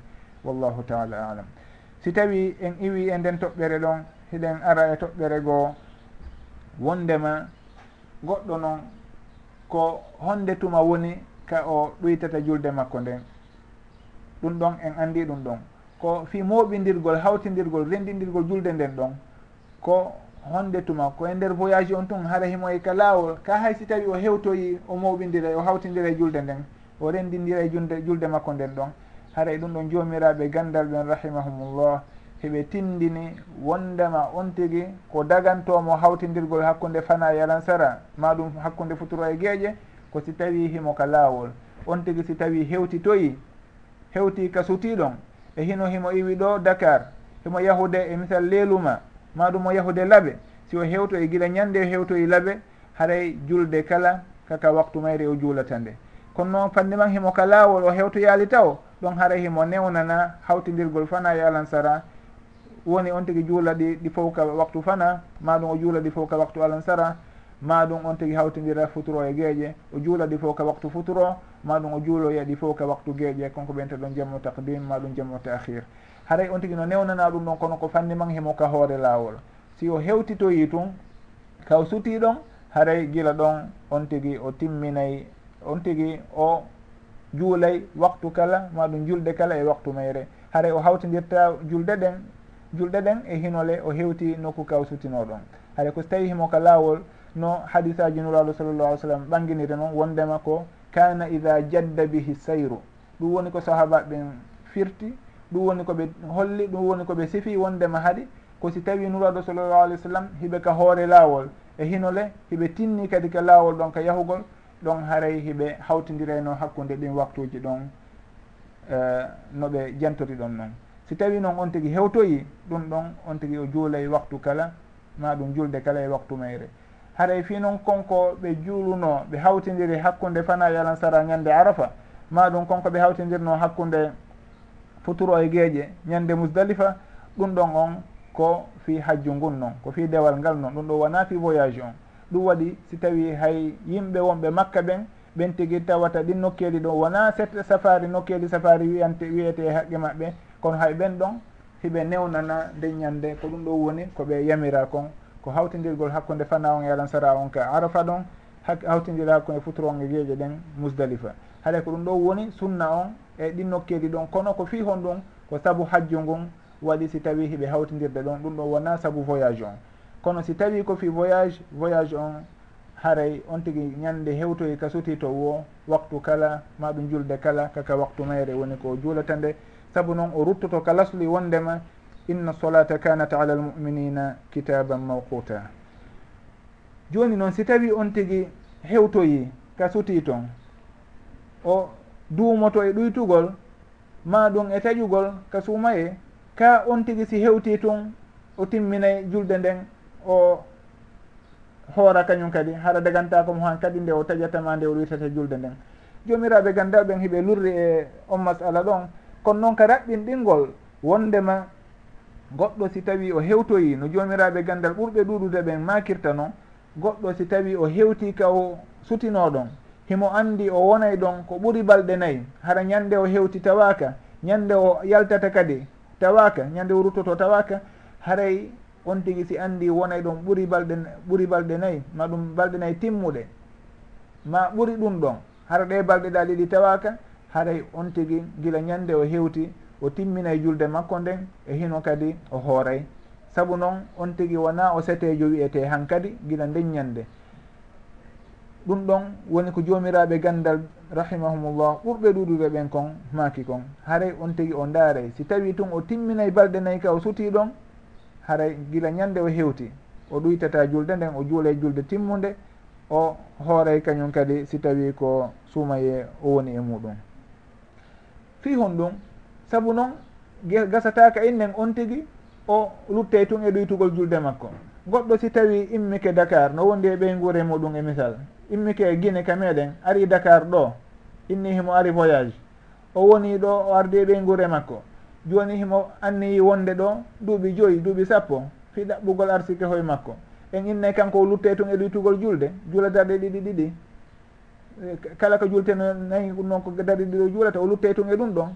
Wallahu taala alam. Si tawi en iwi e nden toɓɓere ɗon hiɗen ara e toɓɓere goo wondema goɗɗo noon ko honde tuma woni ka o ɗoytata julde makko nden. Ɗum ɗon en andi ɗum ɗon. Ko fi mooɓindirgol hawtindirgol renndindirgol julde nden ɗon ko honde tuma ko e nder voyage on tun hara himo e ka laawol ka hay si tawi o hewtoyi o mawɓidira o hawtidira e julde nden o rendindira e julde julde makko nden ɗon. Haray e ɗum ɗon joomiraɓe gandal ɓen rahimahumullah heɓe tindini wondema on tigi ko dagantomo hawtindirgol hakkude fana e alansara ma hakkude futuro e gueeƴe ko si tawi himo ka laawol. On tigi si tawi hewtitoyi hewti ka sutiɗon e hino himo iwi ɗo dakar himo yahude e misal leeluma ma ɗum o yahude laabe si o hewto e gila ñande o hewtoyi e laabe haray julde kala kaka waktu mayre o juulata nde. Kono noon fande man himo ka laawol o hewto yaalita o ɗon haray himo newnana hawtidirgol fana e alansara. Woni on tigi juula ɗi ɗi fof ka waktu fana ma ɗum o juula ɗi fof ka waktu alansara. Ma ɗum on tigi hawtidira futuro e gueeƴe o juula ɗi fof ka waktu futuro. Ma ɗum o juuloya ɗi fof ka waktu gueeƴe konko ɓente ɗon jammo taqdim ma ɗum jammu taahir haray on tigui no newnana ɗum ɗon kono ko fanni man hemo ka hoore laawol. Si o hewtitoyi tun kaw suti ɗon haray gila ɗon on tigui o timminayi on tigui o juulay waktu kala maɗum julde kala e waktu mayre. Haray o hawtidirta julde ɗen julɗe ɗen e hinole o hewti nokku kaw sutinoɗon. Haɗa ko so tawi himo ka lawol no hadisaji nuraɗo sallllahu alih sallam ɓanginiri noon wondema ko kana ida jadda bihi sayru. Ɗum woni ko sahaba ɓen firti ɗum woni koɓe holli ɗum woni koɓe sifi wondema haaɗi ko si tawi nuraɗo sallllahu alih w sallam hiɓe ka hoore laawol e hinole hiɓe tinni kadi ka laawol ɗon ka yahugol ɗon haray hiɓe hawtodirayno hakkude ɗin waktuji ɗon e, uh, noɓe jantori ɗon noon si tawi noon on tigui hewtoyi ɗum ɗon on tigui o juulay waktu kala ma ɗum julde kala e waktu mayre. Haray fi noon konko ɓe juuluno ɓe hawtidiri hakkude fana yalan sara ñande arafa ma ɗum konko ɓe hawtidirno hakkude futuro e gueeƴe ñande musdalifa ɗum ɗon on ko fi hajju ngun noon ko fi dewal ngal noon ɗum ɗo wona fi voyage on. Ɗum waɗi si tawi hay yimɓe wonɓe makka ɓen ɓen tigui tawata ɗin nokkeli ɗo. Wona set safari nokkeli safari wiyante wiyete e haqqe maɓɓe. Kono hay ɓen ɗon hiɓe newnana nde ñande. Ko ɗum ɗo woni koɓe yamira kon. Ko hawtindirgol hakkude fana on e alansara on ka arafa ɗon hawtindira hakkude futur on e jeeje ɗen musdalifa haɗa ko ɗum ɗo woni sunna on e ɗin nokkeli ɗon. Kono ko fi hon ɗum ko saabu hajju ngun waɗi si tawi hiɓe hawtidirde ɗon. Ɗum ɗo wona saabu voyage on. Kono si tawi ko fi voyage voyage on haray on tigui ñande hewtoyi ka suti to wo waktu kala maɓe julde kala kaka waktu mayre woni ko juulata nde. Saabu noon o ruttoto ka lasli wondema inna solata kanat ala almuminina kitaban mawquta joni noon si tawi on tigui hewtoyi ka suti toon o duumoto e ɗuytugol ma ɗum e taƴugol ka suumaye ka on tigi si hewti tun o timminay julde nden o hoora kañum kadi haɗa daganta komo han kadi nde o taƴatama nde o ɗoytata julde nden. Jomiraɓe ganda ɓen hiɓe lurri e on masala ɗon kono noon ka raɓɓinɗingol wondema goɗɗo si tawi o hewtoyi no jomiraɓe gandal ɓurɓe ɗuɗude ɓen makirta noon goɗɗo si tawi o hewti ka o sutinoɗon himo andi o wonay ɗon ko ɓuri balɗe nayyi hara ñande o hewti tawaka ñande o yaltata kadi tawaka ñande o ruttoto tawaka haray on tigui si andi wonay ɗon ɓuri balɗe ɓuri balɗe nayyi ma ɗum balɗe nayyi timmuɗe. Ma ɓuri ɗum ɗon hara ɗe balɗe ɗa ɗiɗi tawaka haray on tigui gila ñande o hewti o timminay julde makko nden e hino kadi o hooray saabu noon on tigui wona o setejo wiyete han kadi gila nden ñande. ɗum ɗon woni ko jomiraɓe gandal rahimahumullah. Ɓurɓe ɗuɗude ɓen kon maaki kon. Haray on tigi o ndaare. Si tawi tun o timminay balɗe nayyi ka o suti ɗon haray gila ñande o hewti. O ɗuytata julde nden o juulay julde timmude o hooray kañum kadi si tawi ko suumaye o woni e muɗum. Fi hon ɗum saabu noon gasataka innen on tigi o luttey tun e ɗoytugol julde makko. Goɗɗo si tawi immike dakar no wondi e ɓeygure muɗum e misal. immike e guine ka meɗen ari dakar ɗo inni himo ari voyage. O woni ɗo o ardi e ɓeygure makko. Joni himo anniyi wonde ɗo duuɓi joyyi duuɓi sappo fi ɗaɓɓugol arsike hoye makko. En innay kanko o lutte tun e luytugol julde juuladarɗe ɗiɗi ɗiɗi. Kala ko julteno nayi noon ko darɗe ɗiɗo juulata o lutte tun e ɗum ɗon.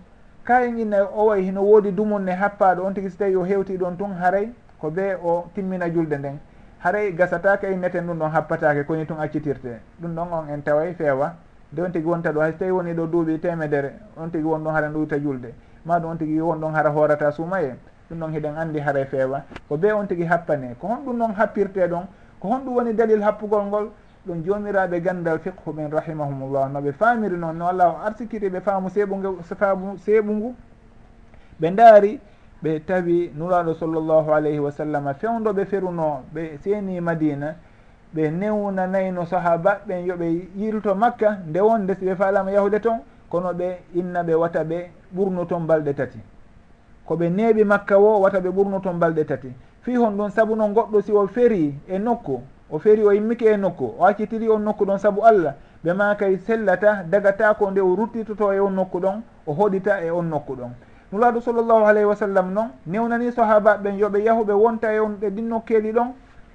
Ka en innay o way hino woodi dumunne happaɗo on tigui so tawi o hewti ɗon tun haray ko be o timmina julde nden. haray gasatake e neten ɗum ɗon happatake koni tun accitirte. Ɗum ɗon on en taway feewa. De on tigui wonta ɗo hay so tawi woni ɗo duuɓi temedere on tigui won ɗon hara ɗuyta julde. Ma ɗum on tigui won ɗon hara hoorata suumaye ɗum ɗon hiɗen andi haray feewa. Ko be on tigui happane ko honɗum noon happirte ɗon ko honɗum woni dalil happugol ngol ɗum jomiraɓe gandal fiqhu ɓen rahimahumullah. Noɓe famiri noon no allah o arsikiri ɓe faamu seeɓugu faamu seeɓu ngu ɓe ndaari ɓe tawi nuraɗo sallllahu alayhi wa sallam fewdoɓe feruno ɓe seeni madina ɓe newnanayno sahaba ɓen yoɓe yilto makka nde wonde si ɓe falama yahude toon kono ɓe inna ɓe wata ɓe ɓurno toon balɗe tati. Koɓe neeɓi makka wo wata ɓe ɓurno toon balɗe tati. Fi hon ɗum sabu noon goɗɗo si o feri e nokku o feri o yimmike e nokku o accitiri on nokku ɗon sabu allah. Ɓe ma kay sellata dagata ko nde o ruttitoto e on nokku ɗon o hoɗita e on nokku ɗon. nulaaɗo sallllahu alayhi wa sallam noon newnani sahabaɓe ɓen yoɓe yahuɓe wonta e on ɓe ɗin nokkeeli ɗon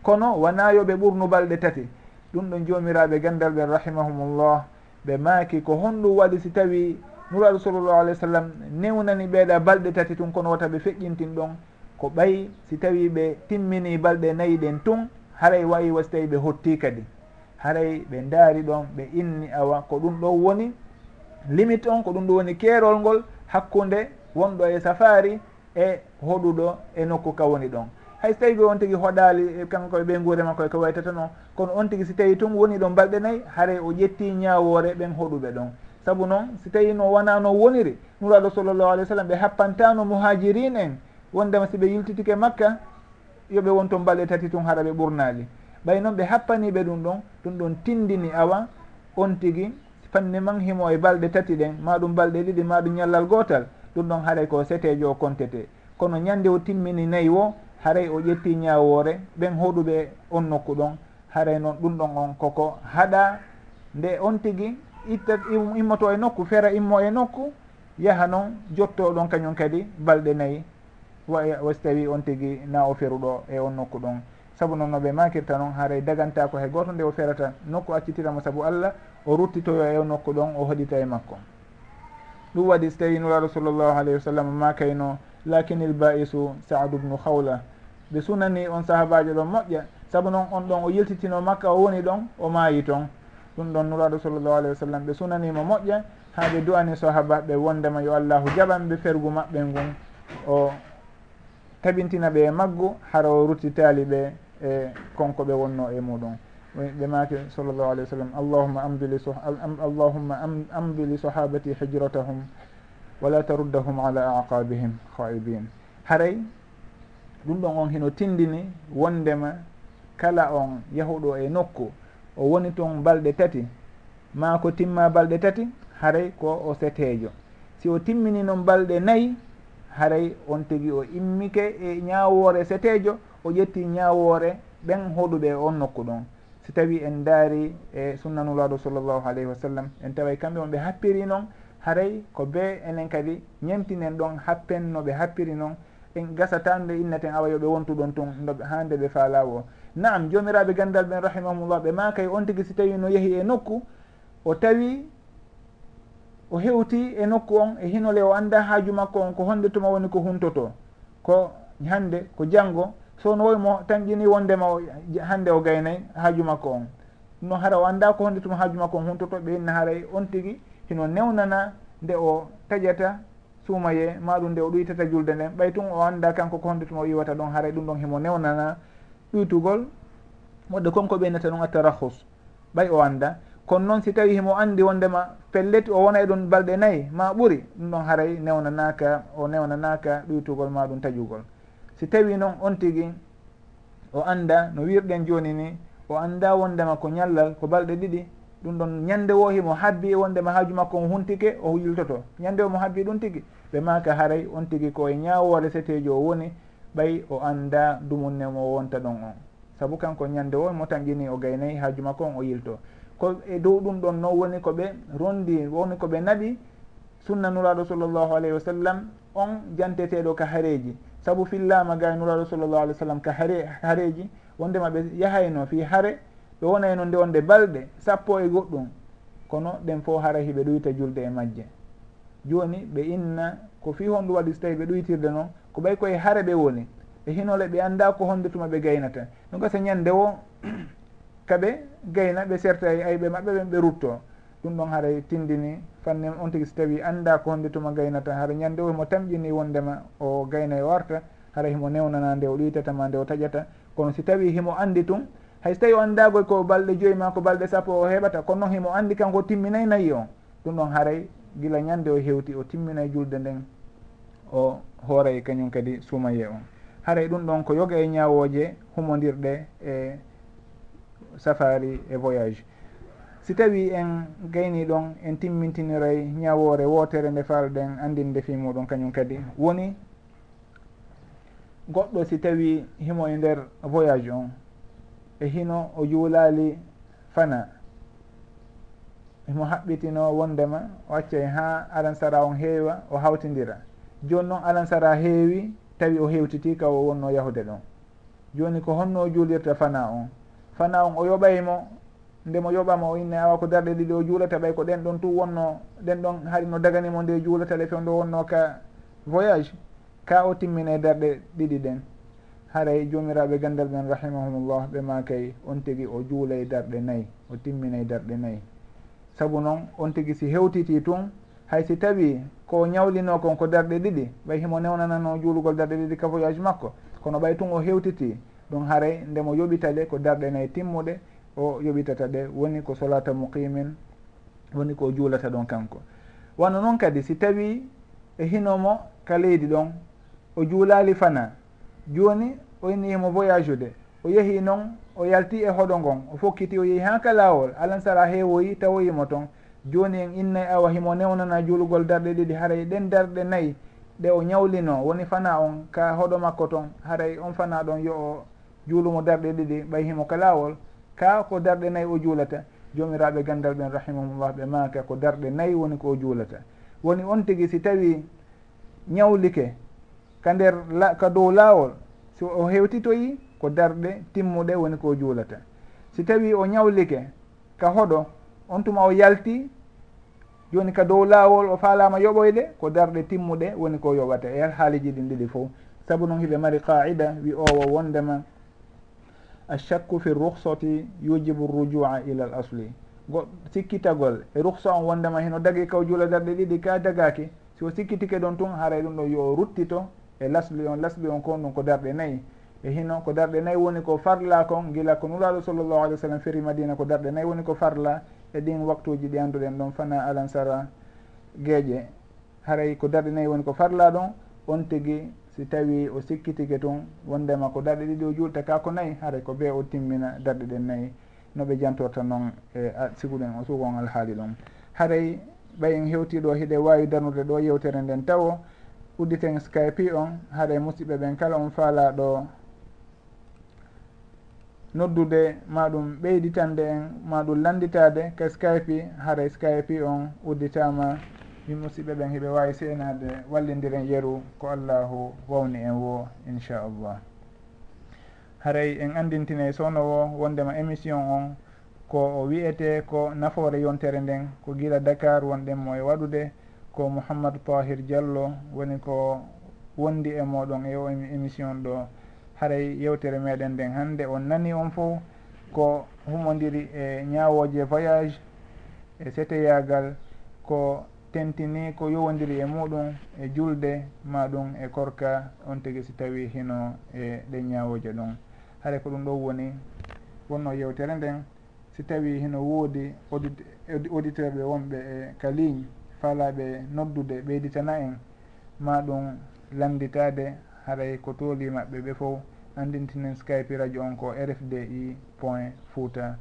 kono wona yoɓe ɓurnu balɗe tati. Ɗum ɗon joomiraɓe gandal ɓen rahimahumullah ɓe maaki ko honɗum waɗi si tawi nuraaɗo sallllahu alayhi wa sallam newnani ɓeeɗa balɗe tati tun kono wata ɓe feƴƴintin ɗon ko ɓay si tawi ɓe timmini balɗe nayi ɗen tun haray wayi wasi tawi ɓe hotti kadi. Haray ɓe ndaari ɗon ɓe inni awa ko ɗum ɗon woni limite on ko ɗum ɗo woni keerol ngol hakkunde wonɗo e safari e hoɗuɗo e nokku ka woni ɗon. Hay so tawi ɓe on tigui hoɗali e kanko e ɓe guure makko e ko waytata noon kono on tigui si tawi tun woni ɗon balɗe nayyi haare o ƴetti ñawore ɓen hoɗuɓe ɗon. Saabu noon si tawi no wona no woniri nuraɗo sallllahu alih w sallam ɓe happantano muhajirin en wondema siɓe yiltitike makka yoɓe won toon balɗe tati tun haɗa ɓe ɓurnali ɓay noon ɓe happaniɓe ɗum ɗon ɗum ɗon tindini awa on tigui fanni man himo e balɗe tati ɗen maɗum balɗe ɗiɗi maɗum ñallal gotal ɗum ɗon haaray ko setejo o kontete. Kono ñande o timmini nayyi o haray o ƴetti ñawore ɓen hoɗuɓe on nokku ɗon. Haray noon ɗum ɗon on koko haɗa. Nde on tigui itta immoto e nokku fera immo e nokku yaha noon jotto ɗon kañum kadi balɗe nayyi wa so tawi on tigui na o feruɗo e on nokku ɗon. Saabu noon noɓe makirta noon haray daganta ko hay goto nde o ferata nokku accitiramo saabu allah o ruttitoyo e o nokku ɗon o hoɗita e makko. ɗum waɗi so tawi nuraɗo sallllahu alayhi wa sallam makayno lakinil baisu saadu bnu hawla ɓe sunani on sahabajo ɗon moƴƴa saabu noon on ɗon o yiltitino makka o woni ɗon o maayi toon ɗum ɗon nuraɗo sallllahu alayhi wa sallam. Ɓe sunanimo moƴƴa ha ɓe du'ani sahaba ɓe wondema yo allahu jaɓanɓe fergu maɓɓe ngun. O taɓintina ɓe e maggu hara o ruttitali ɓe e konko ɓe wonno e muɗum. woni ɓemaki sallllahu alayhi wa sallam allahuma amdili allahumma amdi li sahabati hijratahum wala taruddahum ala aqabihim khaibin. Haray ɗum ɗon on hino tindini wondema kala on yahuɗo e nokku. O woni toon balɗe tati ma ko timma balɗe tati haray ko o setejo si o timmini noon balɗe nayyi haray on tigi o immike e ñawore setejo o ƴetti ñawore ɓen hoɗuɓe on nokku ɗon. si tawi en daari e sunnanulaɗo sallllahu alayhi wa sallam en taway kamɓe on ɓe happiri noon haray ko be enen kadi ñemtinen ɗon happen no ɓe happiri noon en gasata nde innaten awa yoɓe wontuɗon tun noɓe ha nde ɓe faalawo naam jomiraɓe gandal ɓen rahimahumullah ɓe makay on tigui si tawi no yeehi e nokku o tawi o hewti e nokku on e hinole o anda haaju makko on ko honde tuma woni ko huntoto ko hande ko janggo so no woymo tanƴini wondema o hande o gaynayi haaju makko on. No hara o anda ko honde tuma haaju makko on huntotoɓe hinna haray e on tigui hino newnana nde o taƴata suumaye maɗum nde o ɗuytata julde nden ɓay tun o anda kanko ko honde tuma o yiwata ɗon haray ɗum ɗon himo newnana ɗuytugol woɗɗo konko ɓeynata ɗum attarahus ɓay o anda kono noon si tawi himo andi wondema pelleti o wona e ɗum balɗe nayyi ma ɓuuri ɗum ɗon haray e newnanaka o newnanaka ɗuytugol maɗum taƴugol. si tawi noon on tigi o anda no wirɗen joni ni o anda wondema ko ñallal ko balɗe ɗiɗi ɗum ɗon ñande wo himo habbi e wondema haaju makko o huntike o yiltoto ñande o mo habbi e ɗum tigi. Ɓe maka haray on tigi koye ñawore setejo o woni ɓay o anda dumunne mo wonta ɗon on. Saabu kanko ñande o mo tanƴini o gaynayyi haaju makko on o yilto. Ko e dow ɗum ɗon noon woni koɓe rondi woni koɓe naɓi sunna nuraɗo sallllahu alayhi wa sallam on janteteɗo ka haareji saabu fillama ga nuraɗo sallllahu alih w sallam ka hare hareji wondema ɓe yahayno fi hare ɓe wonayno e nde wonde balɗe sappo e goɗɗum kono ɗen fo hara hiɓe ɗoyta julde e majje. Joni ɓe inna ko fi honɗum waɗi so tawi ɓe ɗoytirde noon ko ɓay koye hare ɓe woni ɓe hinole ɓe anda ko honde tuma ɓe gaynata. Ɗum gasa ñande o kaɓe gayna ɓe serta e ayɓe maɓɓe ɓen ɓe rutto. ɗum ɗon haray tindini fannem on tigui so tawi anda ko honde tuma gaynata hara ñande o himo tamƴini wondema o gayna e warta hara himo newnana nde o ɗuytatama nde o taƴata. Kono si tawi himo andi tum hayso tawi o andagoy ko balɗe joyi ma ko balɗe sappo o heɓata kono noon himo andi kanko timminay nayi o? Ɗum ɗon haray gila ñande o hewti o timminay julde nden o hooray e kañum kadi suumaye on. Haray ɗum ɗon ko yoga e ñawoje humodirɗe e safari e voyage. si tawi en gayni ɗon en timmintiniray ñawore wotere nde falɗen andinde fi muɗum kañum kadi woni goɗɗo si tawi himo e nder voyage on e hino o juulali fana himo haɓɓitino wondema o accay ha alansara on heewa o hawtidira joni noon alansara heewi tawi o hewtiti ka o wonno yahude ɗon. Joni ko honno juulirta fana on. Fana on o yoɓaymo ndemo yoɓama o inne awa ko darɗe ɗiɗi o juulata ɓay ko ɗen ɗon tu wonno ɗen ɗon haari no daganimo nde juulata le fewn ɗo wonno ka voyage ka o timmine darɗe ɗiɗi ɗen. Haray jomiraɓe gandal ɓen rahimahumullah ɓe makay on tigui o juulay darɗe nayyi o timminay darɗe nayyi saabu noon on tigui si hewtiti tun hay si tawi ko ñawlino kon ko darɗe ɗiɗi ɓay himo newnanano juulugol darɗe ɗiɗi ka voyage makko kono ɓay tun o hewtiti ɗum haray ndemo yoɓitale ko darɗe nayyi timmuɗe o yoɓitata ɗe woni ko solata muqimin woni ko juulata ɗon kanko. Wano noon kadi si tawi e hinomo ka leydi ɗon o juulali fana joni o innihimo voyage de o yeehi noon o yalti e hoɗo ngon o fokkiti o yeehi ha ka lawol alansara heewoyi tawoyimo toon joni en innay e awa himo newnana juulugol darɗe ɗiɗi haray ɗen darɗe nayyi ɗe o ñawlino woni fana on ka hoɗo makko toon haray on fana ɗon yo o juulumo darɗe ɗiɗi ɓay himo ka lawol ka ko darɗe nayyi o juulata jomiraɓe gandal ɓen rahimahumllah ɓe maaka ko darɗe nayyi woni ko o juulata. Woni on tigi si tawi ñawlike ka nder ka dow laawol so o hewtitoyi ko darɗe timmuɗe woni ko juulata. Si tawi o ñawlike ka hoɗo on tuma o yalti joni ka dow laawol o faalama yoɓoyde ko darɗe timmuɗe woni ko yoɓata. E haaliji ɗin ɗiɗi fof saabu noon hiɓe mari qaida wi owo wondema achakku fi ruhsati yujibu rujua ila l asli. Go sikkitagol e ruhsa on wondema heno dagi kaw juula darɗe ɗiɗi ka dagaki. Si o sikkitike ɗon tun haray e ɗum ɗo yo ruttito e lasli on lasli on kon ɗum ko darɗe nayyi e hino ko darɗe nayyi woni ko farla kon gila ko nuraɗo sallllahu alih w sallam feri madina ko darɗe nayyi woni ko farla e ɗin waktuji ɗi annduɗen ɗon fana alansara gueeƴe haray ko darɗe nayyi woni ko farla ɗon on tigui si tawi o sikkitike tun wondema ko darɗe ɗiɗi o juulta ka ko nayyi haara ko be o timmina darɗe ɗen nayyi noɓe jantorta noon e siguɗen o sukon alhaali ɗum. Haray ɓay en hewtiɗo hiɗe wawi darnude ɗo yewtere nden tawo udditen skype on haɗa musidɓe ɓen kala on faalaɗo noddude maɗum ɓeyditande en maɗum landitade ka skype haɗa skype on udditama min musidɓe ɓen hiɓe wawi seenade wallidiren yeru ko allahu wawni en wo inchallah. Haray en andintine sownowo wondema émission on ko o wiyete ko nafoore yontere nden ko guila dakar wonɗen mo e waɗude ko mouhammadou tahir diallo woni ko wondi e moɗon e o émission ɗo. Haray yewtere meɗen nden hannde on nani on fo ko humodiri e ñawoje voyage e seteyagal ko tentini ko yowodiri e muɗum e julde ma ɗum e korka on tigui si tawi hino e ɗe ñawoje ɗon haara ko ɗum ɗo woni wonno yewtere nden si tawi hino woodi auditeur ɓe wonɓe e ka ligne faalaɓe noddude ɓeyditana en ma ɗum landitade haray ko tooli maɓɓe ɓe fof andintinen skype radio on ko rfdi point fouta.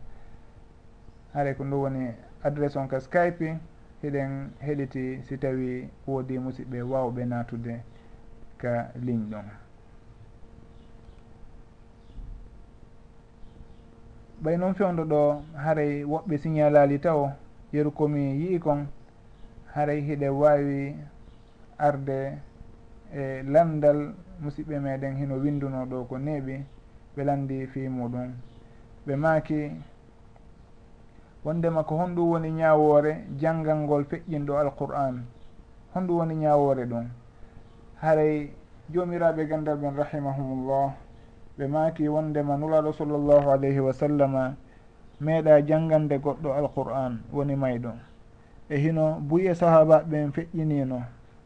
Haray ko ɗum woni adresse on ka skype hiɗen heɗiti si tawi woodi musidɓe wawɓe natude ka ligne ɗon. Ɓay noon fewdo ɗo haray woɓɓe signalali taw yeru komi yii kon haray hiɗe wawi arde e landal musidɓe meɗen hino winduno ɗo ko neeɓi ɓe landi fi muɗum. Ɓe maaki wondema ko honɗum woni ñawore janggal ngol feƴƴinɗo alqur'an. Honɗum woni ñawore ɗum. Haray jomiraɓe gandal ɓen rahimahumullah ɓe maaki wondema nulaɗo sallllahu alayhi wa sallama meeɗa janggande goɗɗo alqur'an woni mayɗo. E hino buy e sahaba ɓe en feƴƴinino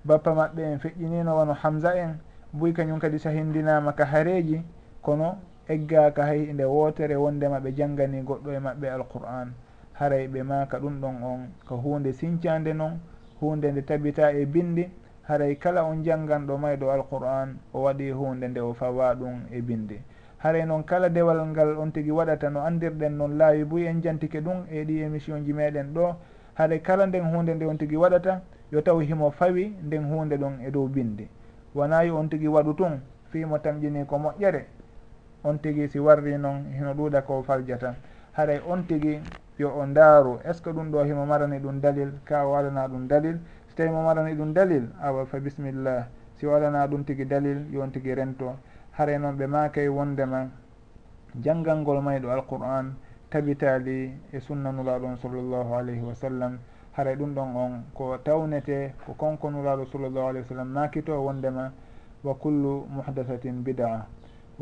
bappa maɓɓe en feƴƴinino wono hamsa en buy kañum kadi sahindinama ka hareji kono eggaka hay nde wootere wondema ɓe janggani goɗɗo e maɓɓe alqur'an. haray ɓe maka ɗum ɗon on ko hunde sincande noon hunde nde tabita e bindi haray kala on jangganɗo mayɗo alquran o waɗi hunde nde o fawa ɗum e bindi. Haray noon kala dewal ngal on tigui waɗata no andirɗen noon laawi boyi en jantike ɗum e ɗi émission ji meɗen ɗo. Haɗa kala nden hunde nde on tigui waɗata yo taw himo fawi nden hunde ɗon e dow bindi. Wona yo on tigui waɗu tun fimo tamƴini ko moƴƴere on tigui si warri noon hino ɗuuɗa ko faljata. haɗay on tigui yo o ndaaru. Est ce que ɗum ɗo himo marani ɗum dalil? Ka o waɗana ɗum dalil? So tawi mo marani ɗum dalil awa fa bisimillah si o waɗana ɗum tigui dalil yon tigui rento. Haray noon ɓe makay wondema janggal ngol mayɗo alqur'an tabitali e sunnanulaɗon sallllahu alayhi wa sallam. Haray ɗum ɗon on ko tawnete ko konko nulaɗo sallllahu alayhi wa sallam. Makito wondema wa kullu muhdathatin bid'a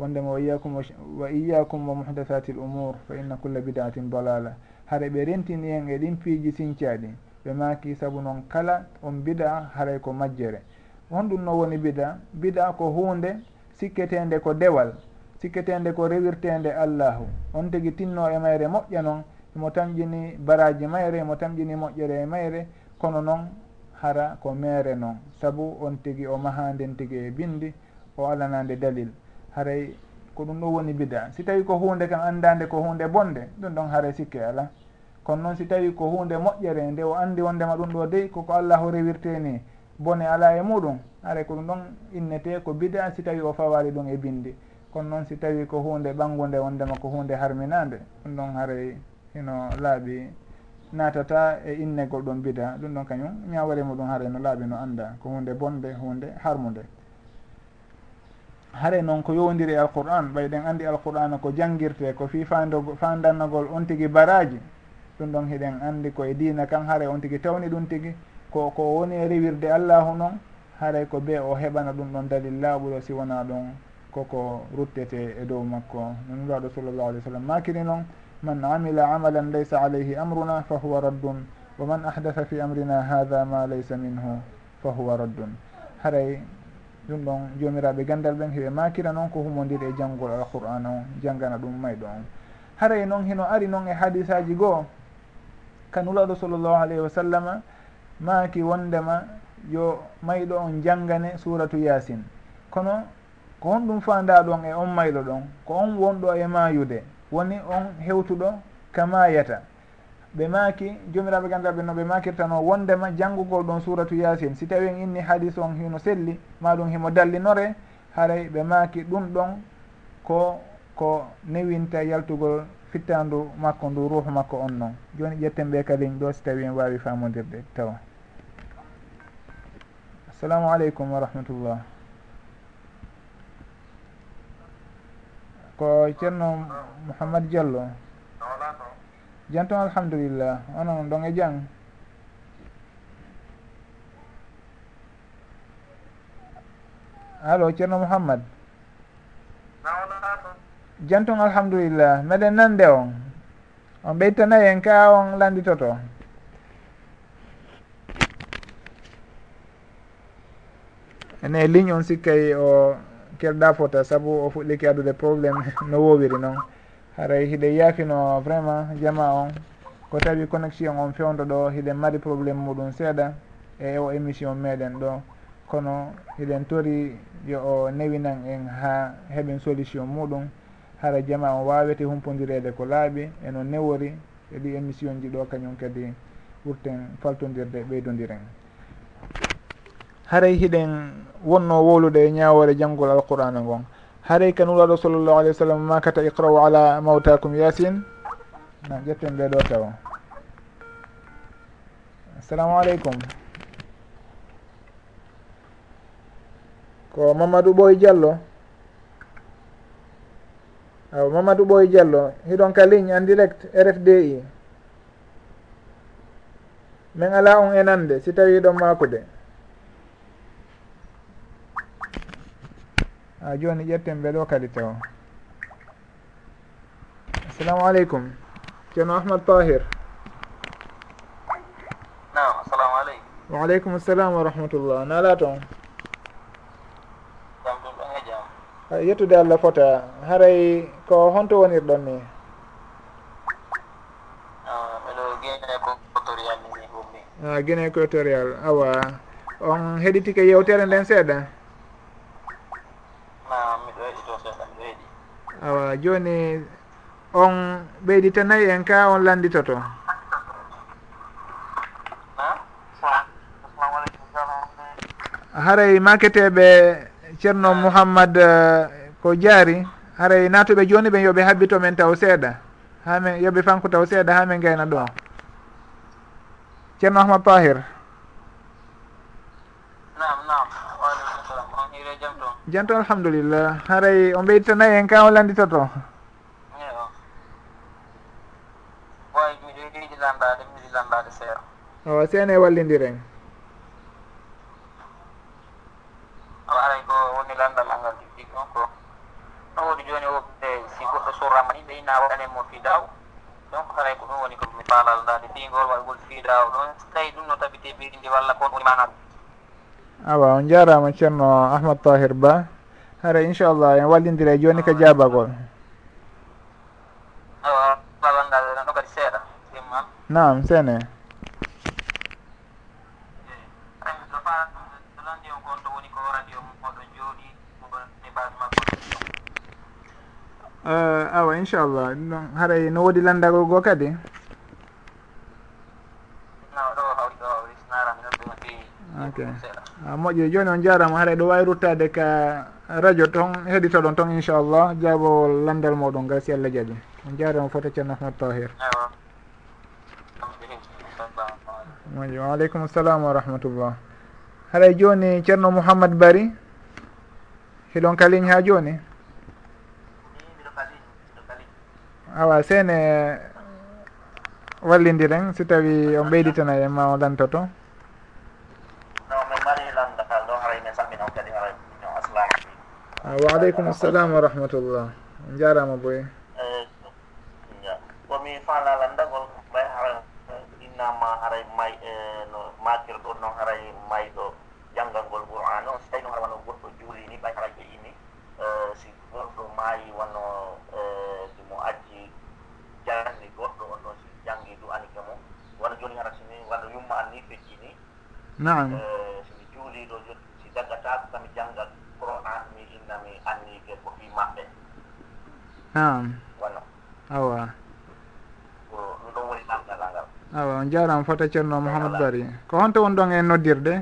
wondema wa iyakum wa iyakum wa muhdathati l umour fa inna culla bidatin dalala. Haara ɓe rentini en e ɗin piiji sincaɗi ɓe maaki saabu noon kala on bida haray ko majjere. Honɗum no woni bida bida ko hunde sikketende ko dewal sikketende ko rewirtende allahu. On tigui tinno e mayre moƴƴa noon emo tamƴini baraji mayre emo tamƴini moƴƴere e mayre kono noon hara ko mere noon saabu on tigui o mahanden tigui e bindi o alanande dalil. haray ko ɗum ɗum woni bida. Si tawi ko hunde kam andade ko hunde bonde ɗum ɗon haray sikke ala kono noon si tawi ko hunde moƴƴere nde o andi wondema ɗum ɗo dey koko allahu rewirte ni bone ala e muɗum haray ko ɗum ɗon innete ko bida si tawi o fawali ɗum e bindi kono noon si tawi ko hunde ɓangude wondema ko hunde harminade ɗum ɗon haray hino laaɓi natata e innegol ɗon bida. Ɗum ɗon kañum ñawarima ɗum haray no laaɓi no anda ko hunde bonde hunde harmude haare noon ko yowdiri alqur'an ɓay ɗen andi alqur'ana ko jangguirte ko fi fandogo fandannagol on tigui baraji ɗum ɗon hiɗen andi koye dina kan haare on tigui tawni ɗum tigui ko ko woni e rewirde allahu noon haaray ko be o heɓana ɗum ɗon dalil laaɓuɗo si wona ɗon koko ruttete e dow makko. No nuraɗo sallllahu alih w sallam. Makiri noon man amila amalan laysa alayhi amruna fa huwa raddun. Wa man ahdatha fi amrina hada ma laysa minhu fa huwa raddun. Haray ɗum ɗon jomiraɓe gandal ɓen heɓe makira noon ko humodiri e janggol alqur'ana o janggana ɗum mayɗo on haray noon heno ari noon e hadisaji goo kanulaɗo sallllahu alayhi wa sallama maaki wondema yo mayɗo on janggane suratu yasin kono ko honɗum fanda ɗon e on mayɗo ɗon ko on wonɗo e mayude woni on hewtuɗo ka mayata ɓe maaki jomiraɓe gandaɓe no ɓe makirtano wondema janngugol ɗon suratu yasin si tawi en inni hadis on hino selli maɗum himo dallinore haray ɓe maaki ɗum ɗon ko ko newinta yaltugol fittandu makko ndu ruuhu makko on noon joni ƴetten ɓe kadi ɗo si tawi en wawi famodirde tawa. Assalamu aleykum wa rahmatullah. Ko ceerno mouhammad diallo. jan toon alhamdulillah. Onon ɗon e jang? Allo ceerno mouhammad jan toon alhamdulillah. Meɗen nande on. On ɓeytanayi en ka on landitoto ene ligne on sikkay o kerɗa fota saabu o fuɗɗiki addude probléme no wowiri noon haray hiɗe yaafino vraiment jama on. Ko tawi connexion on fewdo ɗo hiɗen mari probléme muɗum seeɗa e o émission meɗen ɗo. Kono hiɗen tori yo o newinan en ha heɓen solution muɗum. Hara jama on wawete humpodirede ko laaɓi eno newori e ɗi émission ji ɗo kañum kadi ɓurten faltodirde ɓeydodiren. Haray hiɗen wonno wolude e ñawore janggol alqur'ana ngon. haray ka nuraɗo sallllahu alayhi wa sallam makata iqra'u ala mawtakum yasin na ƴetten ɓeɗo taw assalamu aleykum ko mamadou ɓoy diallo? Aw mamadou ɓoy diallo hiɗon ka ligne en direct rfdi min ala on enande si tawi ɗon makude. ha joni ƴetten ɓeɗo kadi taw assalamu aleykum. Ceerno ahmad tahir. Nam assalamu aleykum. Waaleykum assalam wa rahmatullah. Nala toon jam ɗum ɗon e jam. Yettude allah fota. Haray ko honto wonirɗon ni? Ah, miɗo guine ko ni gummi a ah, guine equatorial awa. On heɗitike yewtere nden seeɗa? awa joni on ɓeyditanayi en ka on landitoto. Haray maketeɓe ceerno mouhammad eh, ko jaari haray natuɓe joni ɓen yooɓe habbito men taw seeɗa. Hamin yooɓe fanku taw seeɗa hamin gayna ɗo ceerno ahmad pahir janto alhamdulillah. Haray o ɓeyditanayi en ka o landitoto ɓoy miɗo yiɗiɗi lambaɗe miɗi lambaɗe seeɗa o seene wallidiren. O aray ko woni landal angal jidɗi on ko. Ɗum woni joni woɓɓe si goɗɗo surrama ni ɓe ina waɗane mo fi donc haray ko ɗum woni komi faalalɗade fingol waɗgol fi ɗon so tawi ɗum no tabite ɓirindi walla kon woni manaɗum awa on jarama ceerno ahmad tahir ba. Hara inchallah en wallidira e joni ka jabagol awa babal ngal kadi seeɗa imman nam sene. Awa eh, inchallah ɗum haray no woodi landagol goo kadi? ok. A moƴƴi. Joni on jarama haara ɗo wawi ruttade ka radio toon heɗitoɗon ton inchallah. Jaabowol landal moɗon ngal si allah jaaɓi on jarama foto ceerno ahmad tawhir moƴƴi. Waaleykum salam wa rahmatullah. Haɗay joni ceerno mouhammad bari hiɗon kaliñ ha joni? Awa seene wallidiren si tawi on ɓeyditana e ma o lantoto. Ah, waaleykum assalam wa rahmatullah. On jarama boye eh, komi faalalanndago ɓay hara innama haray may e no makir ɗon noon haray mayɗo janngal ngol qouran on so tawi noon hara wano goɗɗo juulini ɓay haray ɓe ini eh, si goɗɗo maayi wonno mo addi jangi goɗɗo on ɗon si janngi du anike mum wona jooni hara sini wonno yumma an ni feccini naam. naam. Awa. Awa on jarama fota ceerno mouhamadou bari. Ko honto won ɗon e noddirde?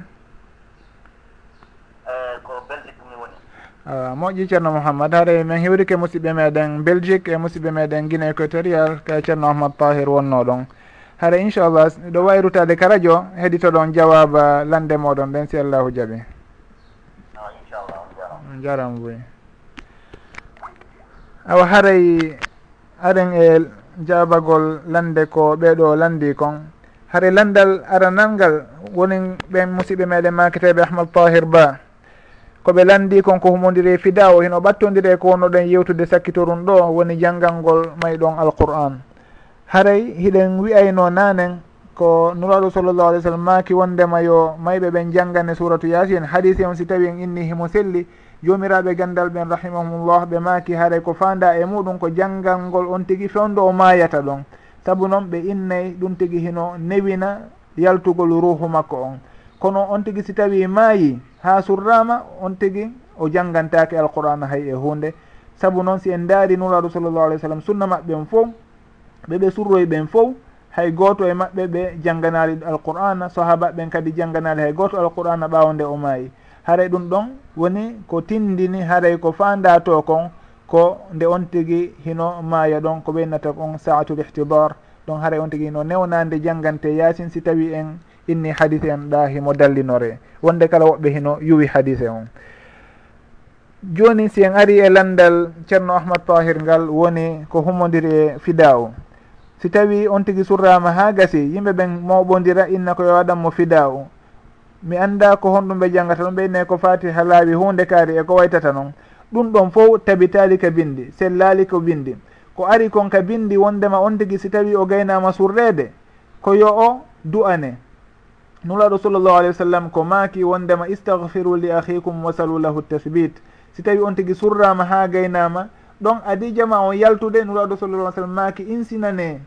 Awa moƴƴi ceerno mouhammad haɗa min hiwrike musidɓe meɗen belgique e musidɓe meɗen guine équatorial ka ceerno ahmad tahir wonno ɗon. Haɗa inchallah ɗo wayrutade ka radio heɗitoɗon jawaba lande moɗon ɗen si allahu jaaɓi on jarama boy awa haray aren e jabagol lande ko ɓeɗo landi kon. Haray landal aranal ngal woni ɓen musidɓe meɗen makiteɓe ahmad tahir ba. Koɓe landi kon ko humodiri fida o hino ɓattodiri ko wonnoɗen yewtude sakkitorum ɗo woni janggalngol ngol mayɗon alqur'an haray hiɗen wiyayno nanen ko nuraɗo sallllahu alih w sallam maki wondema yo mayɓe ɓen janggane suratu yasin hadise on si tawi en inni himo selli jomiraɓe gandal ɓen rahimahumullah ɓe maaki haray ko fanda e muɗum ko janngal ngol on tigi fewndo o maayata ɗon. Saabu noon ɓe innayi ɗum tigi hino newina yaltugol ruhu makko on. Kono on tigi si tawi maayi ha surrama on tigi o janggantake alqur'ana hay e hunde saabu noon si en daari nuraɗo sallllahu alih w sallam sunna maɓɓen fof ɓeɓe surroy ɓen fof hay goto e maɓɓe ɓe jannganali alqur'ana sahaba ɓen kadi jannganali hay goto alqur'ana ɓaawo nde o maayi. haray ɗum ɗon woni ko tindini haray ko fanda to kon ko nde on tigui hino maaya ɗon ko ɓeynata kon saatul ihtidar ɗon haray on tigui hino newnande janggante yasin si tawi en inni hadise en ɗa himo dallinore. Wonde kala woɓɓe hino yuwi hadise on. Joni si en ari e landal ceerno ahmad tahir ngal woni ko humodiri e fida o si tawi on tigui surrama ha gasi yimɓe ɓen mawɓodira inna ko yo waɗanmo fida o mi annda ko honɗum ɓe jangata ɗum ɓe nayi ko fati ha laawi hunde kaari e ko waytata noon ɗum ɗon fof tabitali ka bindi sellali ko bindi ko ari kon ka bindi wondema on tigui si tawi o gaynama surrede ko yo o du'ane nulaɗo sallllahu alih wa sallam ko maaki wondema istahfiru li ahikum wasalu lahu tasbit si tawi on tigui surrama ha gaynama ɗon adijama on yaltude nuraɗo sallallah sallam maaki insinane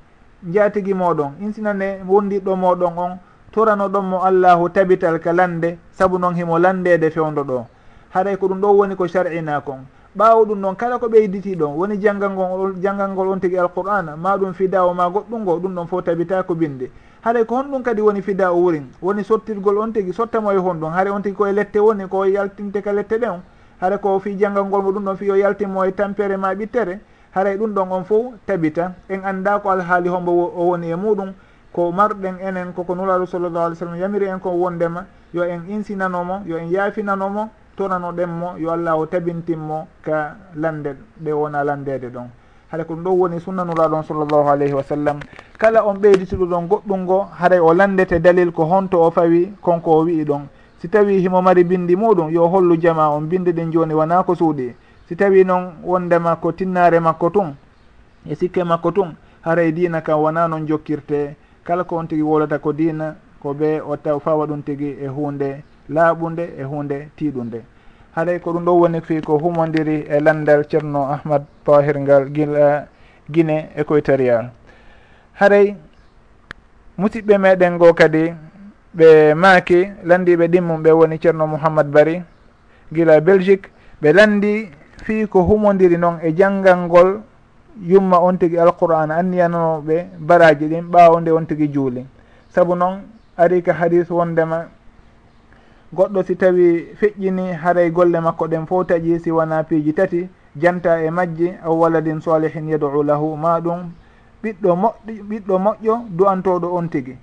jaatigi moɗon insinane wondiɗɗo moɗon on. torano ɗon mo allahu tabital ka lande saabu noon himo landede fewdo ɗo. Haray ko ɗum ɗo woni ko shar'ina kon ɓawo ɗum noon kala ko ɓeyditi ɗon woni janngal ngol janngal ngol on tigui alqur'ana ma ɗum fida o ma goɗɗungo ɗum ɗon fof tabitako binde. Haɗay ko honɗum kadi woni fida o wurin woni sottirgol on tigui sottamo e honɗum haɗa on tigui koye lette woni ko yaltinte ka lette ɗen haɗa ko fi janngal ngol mo ɗum ɗon fi yo yaltinmo e tampere ma ɓittere haɗay ɗum ɗon on fof tabita en anda ko alhaali hombo o woni e muɗum. ko marɗen enen koko nulaɗo sallllahu alih w sallam yamiri en ko wondema yo en insinanomo yo en yaafinanomo toranoɗen mo yo allah o tabintinmo ka lande ɗe wona landede ɗon. Haɗa ko ɗum ɗo woni sunnanulaɗon sallllahu alayhi wa sallam kala on ɓeyditiɗo ɗon goɗɗum ngo haray o landete dalil ko honto o fawi konko o wi'i ɗon. Si tawi himo mari bindi muɗum yo hollu jama on bindi ɗin joni wona ko suuɗi. Si tawi noon wondema ko tinnare makko tun e sikke makko tun haray e dina kam wona noon jokkirte kala ko on tigi wolata ko dina ko ɓe o taw fawa ɗum tigi e hunde laaɓunde e hunde tiiɗunde. Haɗay ko ɗum ɗo woni fi ko humodiri e landal ceerno ahmad tahir ngal gila guine équatorial eh, haɗay musidɓe meɗen go kadi ɓe maaki landiɓe ɗimmum ɓe woni ceerno mouhammad bari gila belgique ɓe landi fi ko humodiri noon e janggal ngol yumma on tigui alquran anniyananoɓe baraji ɗin ɓawo nde on tigui juuli saabu noon ari ka hadis wondema goɗɗo si tawi feƴƴini haray golle makko ɗen fo taƴi si wona piiji tati janta e majji aw waladin salihin yadou lahu ma ɗum ɓiɗɗo moƴƴo ɓiɗɗo moƴƴo du'antoɗo on tigui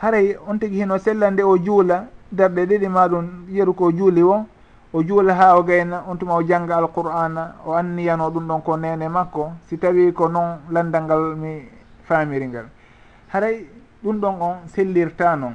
haray on tigui hino sella nde o juula darɗe ɗiɗi maɗum yeru ko juuli o o juula ha o gayna on tuma o jangga alqur'ana o anniyano ɗum ɗon ko nene makko si tawi ko noon landal ngal mi famiri ngal. Haray ɗum ɗon on sellirta noon.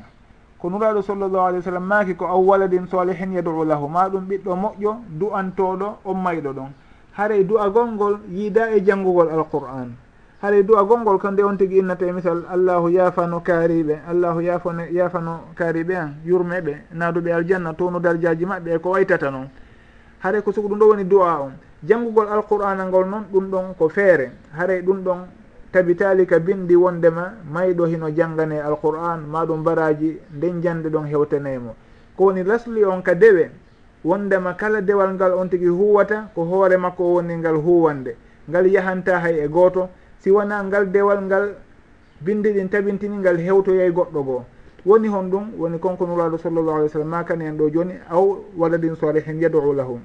Ko nuraɗo sallllahu alih w sallam maaki ko awwaladin salihin yadou lahu ma ɗum ɓiɗɗo moƴƴo du'antoɗo on mayɗo ɗon. Haray du'a golngol yiida e janngugol alqur'an haray duwa gonngol kam nde on tigi innata e misal allahu yaafano kaariɓe allahu yaafano yaafano kaariɓe an yurmeɓe naaduɓe aljanna towno dardiaji maɓɓe e ko waytata noon haray ko sugu ɗum ɗo woni du'a on. Janngugol alqur'ana ngol noon ɗum ɗon ko feere. Haray ɗum ɗon tabitali ka bindi wondema mayɗo hino janngane alqur'an maɗum baraji nden jande ɗon hewtanaymo ko woni lasli on ka dewe wondema kala dewal ngal on tigi huwata ko hoore makko o woni ngal huwande ngal yahanta hay e gooto si wona ngal dewal ngal bindi ɗin tabintini ngal hewtoyay goɗɗo goo. Woni hon ɗum woni konko nuraɗo sallllahu alih w sallam makani en ɗo joni aw waladin salihin yadou lahum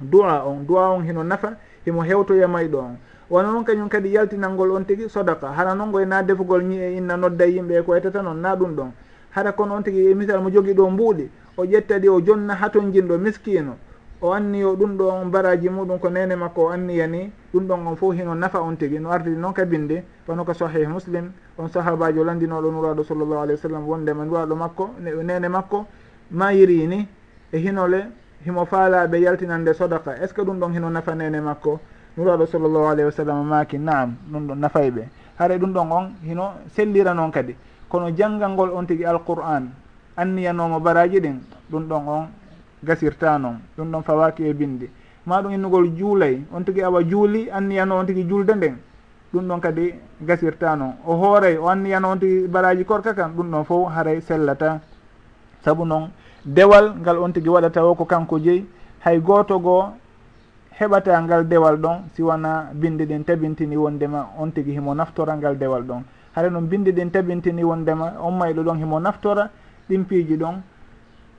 du'a on du'a on hino nafa himo hewtoya mayɗo on. Wona noon kañum kadi yaltinalngol on tigui sodaka hara noon goye na defugol ñi e inna nodda yimɓe e ko e waytata noon na ɗum ɗon. Hara kono on tigui e misal mo jogui ɗo mbuuɗi o ƴetta ɗi o jonna haton jinɗo miskino o anni anniyo ɗum ɗo on baraji muɗum ko nene makko o anniya ni ɗum ɗon on fof hino nafa on tigui no ardiri noon ka binde wano ko sahih muslim on sahabajo landinoɗo nuraɗo sallllahu alayhi wa sallam wondema e nuraɗo makko nene makko mayiri ni e hinole himo faalaɓe yaltinande sodaka est ce que ɗum ɗon hino nafa nene makko? Nuraɗo sallllahu alayhi wa sallam maki naam ɗum ɗon nafay ɓe. Haare ɗum ɗon on hino sellira noon kadi. Kono janggal ngol on tigui alqur'an anniyanomo baraji ɗin ɗum ɗon on gasirta noon ɗum ɗon fawaki e bindi. Maɗum innugol juulay on tigui awa juuli anniyano on tigui julde nden. Ɗum ɗon kadi gasirta noon o hooray o anniyano on tigui baraji korka kan ɗum ɗon fof haray sellata. Saabu noon dewal ngal on tigui waɗata o ko kanko jeeyi hay goto goo heɓata ngal dewal ɗon siwona bindi ɗin tabintini wondema on tigui himo naftora ngal dewal ɗon. Hara noon bindi ɗin tabintini wondema on mayɗo ɗon himo naftora ɗin piiji ɗon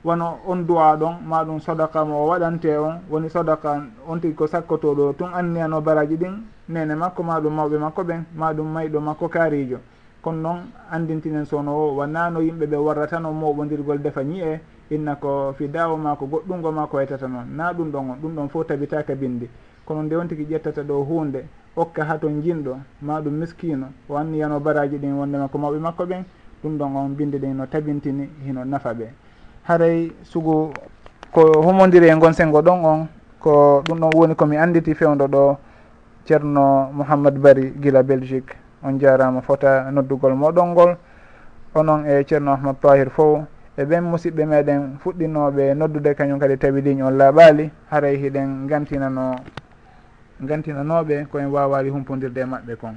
wono on duwa ɗon ma ɗum sadaka mo o waɗante on woni sodaka on tigi ko sakkotoɗo tun anniyano baraji ɗin nene makko ma ɗum mawɓe makko ɓen ma ɗum mayɗo makko kaarijo kono noon andintinen sono o wannano yimɓe ɓe warratano moɓodirgol defa ñi'e inna ko fidawo ma ko goɗɗungo ma ko waytata noon. Na ɗum ɗon on ɗum ɗon fof tabitaka bindi kono nde on tigui ƴettata ɗo hunde okka ha ton jinɗo ma ɗum miskino o anniyano baraji ɗin wondema ko mawɓe makko ɓen ɗum ɗon on bindi ɗen no tabintini hino nafa ɓe. haray sugu ko humodiri e gon sengo ɗon on ko ɗum ɗon woni komi anditi fewdo ɗo ceerno mouhammad bari guila belgique. On jarama fota noddugol moɗon ngol. Onon e ceerno ahmad tahir fo e ɓen musidɓe meɗen fuɗɗinoɓe noddude kañum kadi tawi ligne on laaɓali. Haray hiɗen gantinano gantinanoɓe koyen wawali humpodirde e maɓɓe kon.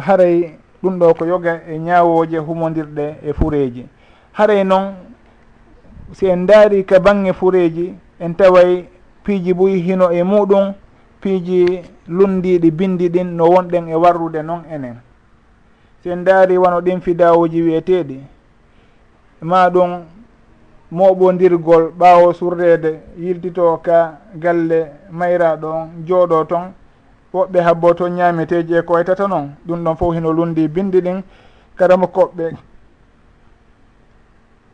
Haray ɗum ɗo ko yoga e ñawoje humodirɗe e fureji. haray noon si en daari ka bange fureji en taway piiji boyi hino e muɗum piiji lundiɗi bindi ɗin no wonɗen e warrude noon enen. Si en daari wano ɗin fidawoji wiyeteɗi ma ɗum moɓodirgol ɓaawo surrede yiltito ka galle mayraɗo on jooɗo toon woɓɓe habbo to ñameteji e ko waytata noon ɗum ɗon fof hino lundi bindi ɗin karama koɓɓe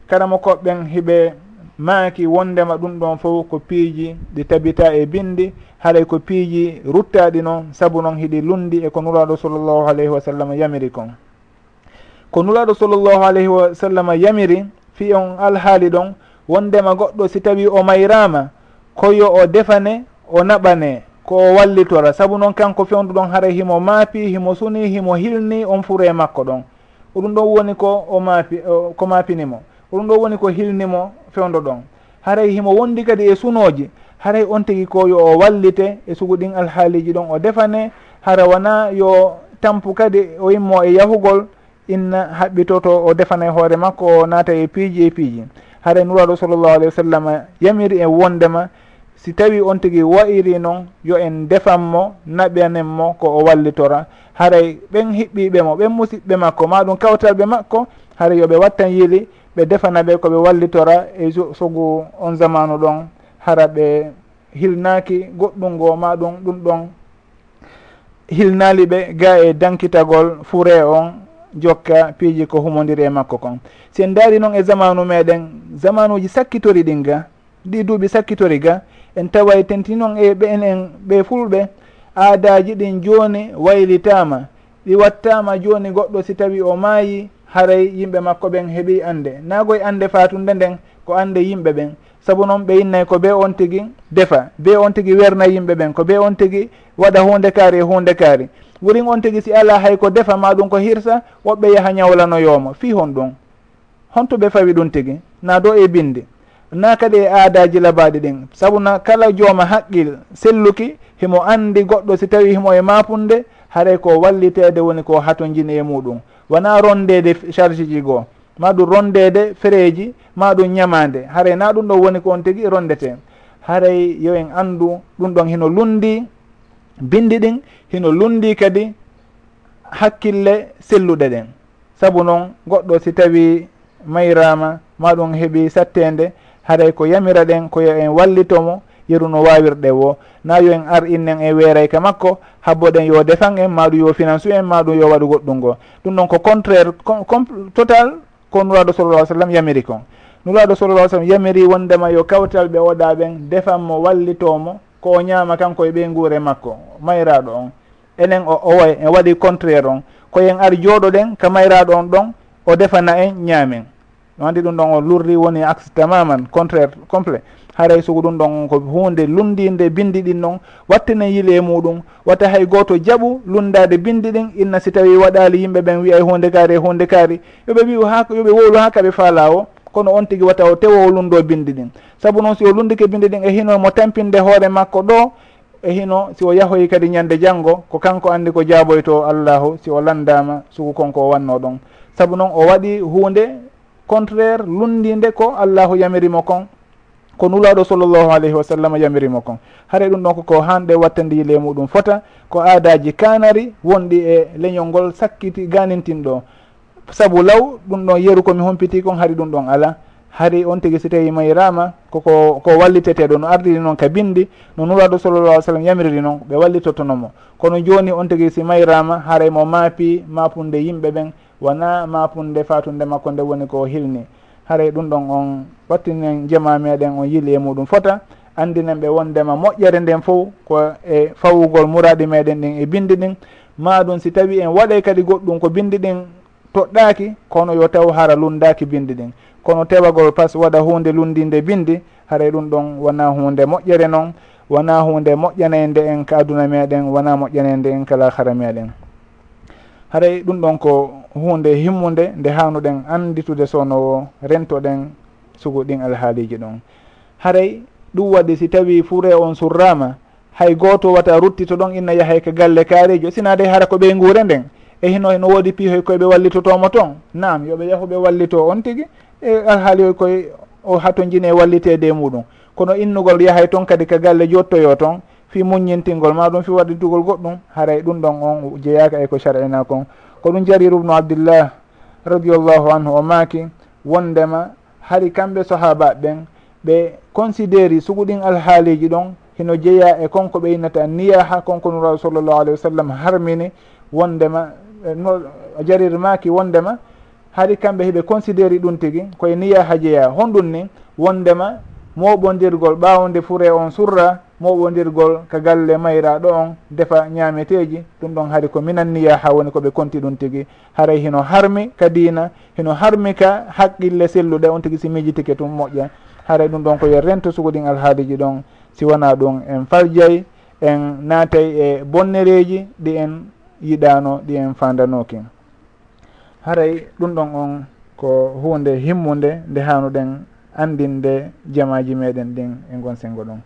kala mo koɓɓen hiɓe maaki wondema ɗum ɗon fof ko piiji ɗi tabita e bindi haalay ko piiji ruttaɗi noon saabu noon hiɗi lundi e ko nuraɗo sallllahu alayhi wa sallam yamiri kon. Ko nuraɗo sallllahu alayhi wa sallam yamiri fi on alhaali ɗon wondema goɗɗo si tawi o mayrama koyo o defane o naɓane ko o wallitora. Saabu noon kanko fewndu ɗon haara himo maapi himo suni himo hilni on fure makko ɗon. Oɗum ɗon woni ko o maapi ko maapinimo ko ɗum ɗo woni ko hilnimo fewdo ɗon. Haray himo wondi kadi e sunoji haray on tigui ko yo o wallite e sugu ɗin alhaaliji ɗon o defane hara wona yo tampu kadi o yimmo e yahugol inna haɓɓitoto o defana e hoore makko o naata e piiji e piiji. Haɗa nuraɗo sallllahu alayhi wa sallam yamiri e wondema si tawi on tigui wayiri noon yo en defanmo naɓanenmo ko o wallitora. Haray ɓen hiɓɓiɓe mo ɓen musidɓe makko maɗum kawtalɓe makko haray yoɓe wattan yili ɓe defana ɓe koɓe wallitora e sogu on zamanu ɗon hara ɓe hilnaki goɗɗum ngo ma ɗum ɗum ɗon hilnali ɓe ga e dankitagol fure on jokka piiji ko humodiri e makko kon. Si en daari noon e zamanu meɗen zamanuji sakkitori ɗin ga ɗi duuɓi sakkitori ga en taway tenti noon e ɓen en ɓe fulɓe aadaji ɗin joni waylitama ɗi wattama joni goɗɗo si tawi o maayi haray yimɓe makko ɓen heeɓi ande. Nagoye ande fatunde nden ko ande yimɓe ɓen. Saabu noon ɓe innay ko be on tigui defa be on tigui werna yimɓe ɓen ko be on tigui waɗa hunde kaari e hunde kaari. Worin on tigui si ala hay ko defa ma ɗum ko hirsa woɓɓe yaaha ñawlanoyomo fi hon ɗum. Hontoɓe fawi ɗum tigui na do e bindi. Na kadi e aadaji labaɗi ɗin. Sabuna kala jooma haqqil selluki himo andi goɗɗo si tawi himo e mapunde haɗay ko wallitede woni ko hato jini e muɗum. Wona rondede charge ji goo. Ma ɗum rondede fereji ma ɗum ñamade haray na ɗum ɗo woni ko on tigui rondete. Haray yo en andu ɗum ɗon hino lundi bindi ɗin hino lundi kadi hakkille selluɗe ɗen. Saabu noon goɗɗo si tawi mayrama ma ɗum heeɓi sattede haray ko yamira ɗen koyo en wallitomo yeru no wawirɗe wo. Na yo en ar innen e weerayka makko habboɗen yo defan en maɗum yo finance en maɗum yo waɗu goɗɗum ngo. Ɗum ɗon ko contraire total ko nuraɗo sallallah sallam yamiri kon. Nuraɗo sallallah sallam yamiri wondema yo kawtal ɓe oɗa ɓen defanmo wallitomo ko o ñaama kanko e ɓe guure makko. Mayraɗo on. Enen o owoy en waɗi contraire on. Koyen ar jooɗoɗen ka mayraɗo on ɗon o defana en ñaamen. No andi ɗum ɗon o lurri woni axe tamaman contraire complet. haray sugu ɗum ɗon ko hunde lundinde bindi ɗin noon wattinen yile muɗum watta hay goto jaaɓu lundade bindi ɗin. Inna si tawi waɗali yimɓe ɓen wiyay hunde kaari e hunde kaari. Yoɓe wi ha yoɓe wowlu ha kaɓe faala o kono on tigui watta o tewo o lundo bindi ɗin. Saabu noon si o lundike bindi ɗin e hino mo tampinde hoore makko ɗo e hino si o yahoyi kadi ñande janggo ko kanko andi ko jaaboyto allahu si o landama sugu konko o wanno ɗon. Saabu noon o waɗi hunde contraire lundinde ko allahu yamirimo kon. ko nulaɗo sallllahu alayhi wa sallam yamirimo kon. Haare ɗum ɗon koko hanɗe wattandi wattandile muɗum fota ko aadaji kanari wonɗi e leñol ngol sakkiti ganintinɗo saabu law ɗum ɗon yeru komi humpiti kon haari ɗum ɗon ala haari on tigui so tawi mayrama koko ko walliteteɗo no ardiri noon ka bindi no nuraɗo sallallah sallam yamiriri noon ɓe wallitotonomo. Kono joni on tigui si mayrama haray mo maapi mapunde yimɓe ɓen wona mapunde fatunde makko nde woni ko hilni. haray ɗum ɗon on ɓattinen jema meɗen on yili e muɗum fota. Andinen ɓe wondema moƴƴere nden fof ko e fawugol muradi meɗen ɗin e bindi ɗin. Maɗum si tawi en waɗay kadi goɗɗum ko bindi ɗin toɗɗaki kono yo taw hara lundaki bindi ɗin. Kono tewagol pas waɗa hunde lundinde bindi haray ɗum ɗon wona hunde moƴƴere noon wona hunde moƴƴanede en ka aduna meɗen wona moƴƴanede en kala hara meɗen. haray ɗum ɗon ko hunde himmude nde hanuɗen anditude sownowo rentoɗen sugu ɗin alhaaliji ɗon. Haray ɗum waɗi si tawi fure on surrama hay goto wata ruttito ɗon inna yahay ka galle kaarijo sinade hara ko ɓe guure nden e hino no woodi piihoy koyeɓe wallitotomo toon nam yooɓe yahuɓe wallito on tigui e alhaali hoy koye o hato jine wallitede e muɗum. Kono innugol yahay toon kadi ka galle jottoyo toon fi muññintingol ma ɗum fi waɗitugol goɗɗum haray ɗum ɗon on jeeyaka e ko sar'ina kon. Ko ɗum jarir ubnu abdillah radiallahu anhu o maaki wondema hari kamɓe sahaba ɓen ɓe considéri suguɗin alhaaliji ɗon hino jeeya e konko ɓe yinnata niyaha konko nuraɗo sallllahu alayhi wa sallam harmini wondema e, no jarir maaki wondema hari kamɓe heɓe considéri ɗum tigi koye niyaha jeeya. Honɗum ni wondema moɓodirgol ɓawde fure on surra moɓodirgol ka galle mayraɗo on defa ñameteji. Ɗum ɗon hari ko minanniya ha woni koɓe konti ɗum tigui haray hino harmi ka dina hino harmi ka haqqille selluɗe on tigui si mijitike tum moƴƴa. Haray ɗum ɗon ko yo rento sugoɗin alhaaliji ɗon si wona ɗum en faljay en naatay e bonnereji ɗi en yiɗano ɗi en fandanoki haray ɗum ɗon on ko hunde himmude nde hanuɗen andinde jamaji meɗen ɗin e gon sengo ɗum.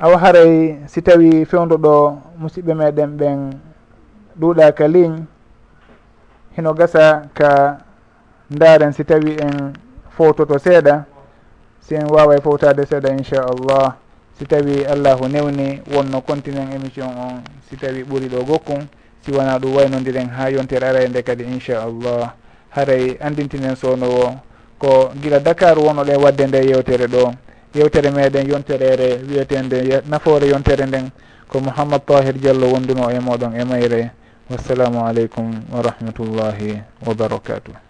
awa haray si tawi fewduɗo musidɓe meɗen ɓen ɗuuɗaka ligne hino gasa ka ndaren si tawi en fowtoto seeɗa si en wawa fowtade seeɗa inchallah. Si tawi allahu newni wonno continuen émission on si tawi ɓuuri ɗo gokkum si wona ɗum waynodiren ha yontere arayde kadi inchallah. Haray andintinen sownowo ko gila dakar wonoɗen wadde nde yewtere ɗo. yewtere meɗen yonterere wiyetende nafoore yontere nden ko mouhammad tahir diallo wonduno e moɗon e mayre. Wassalamu aleykum wa rahmatullahi wa barakatuh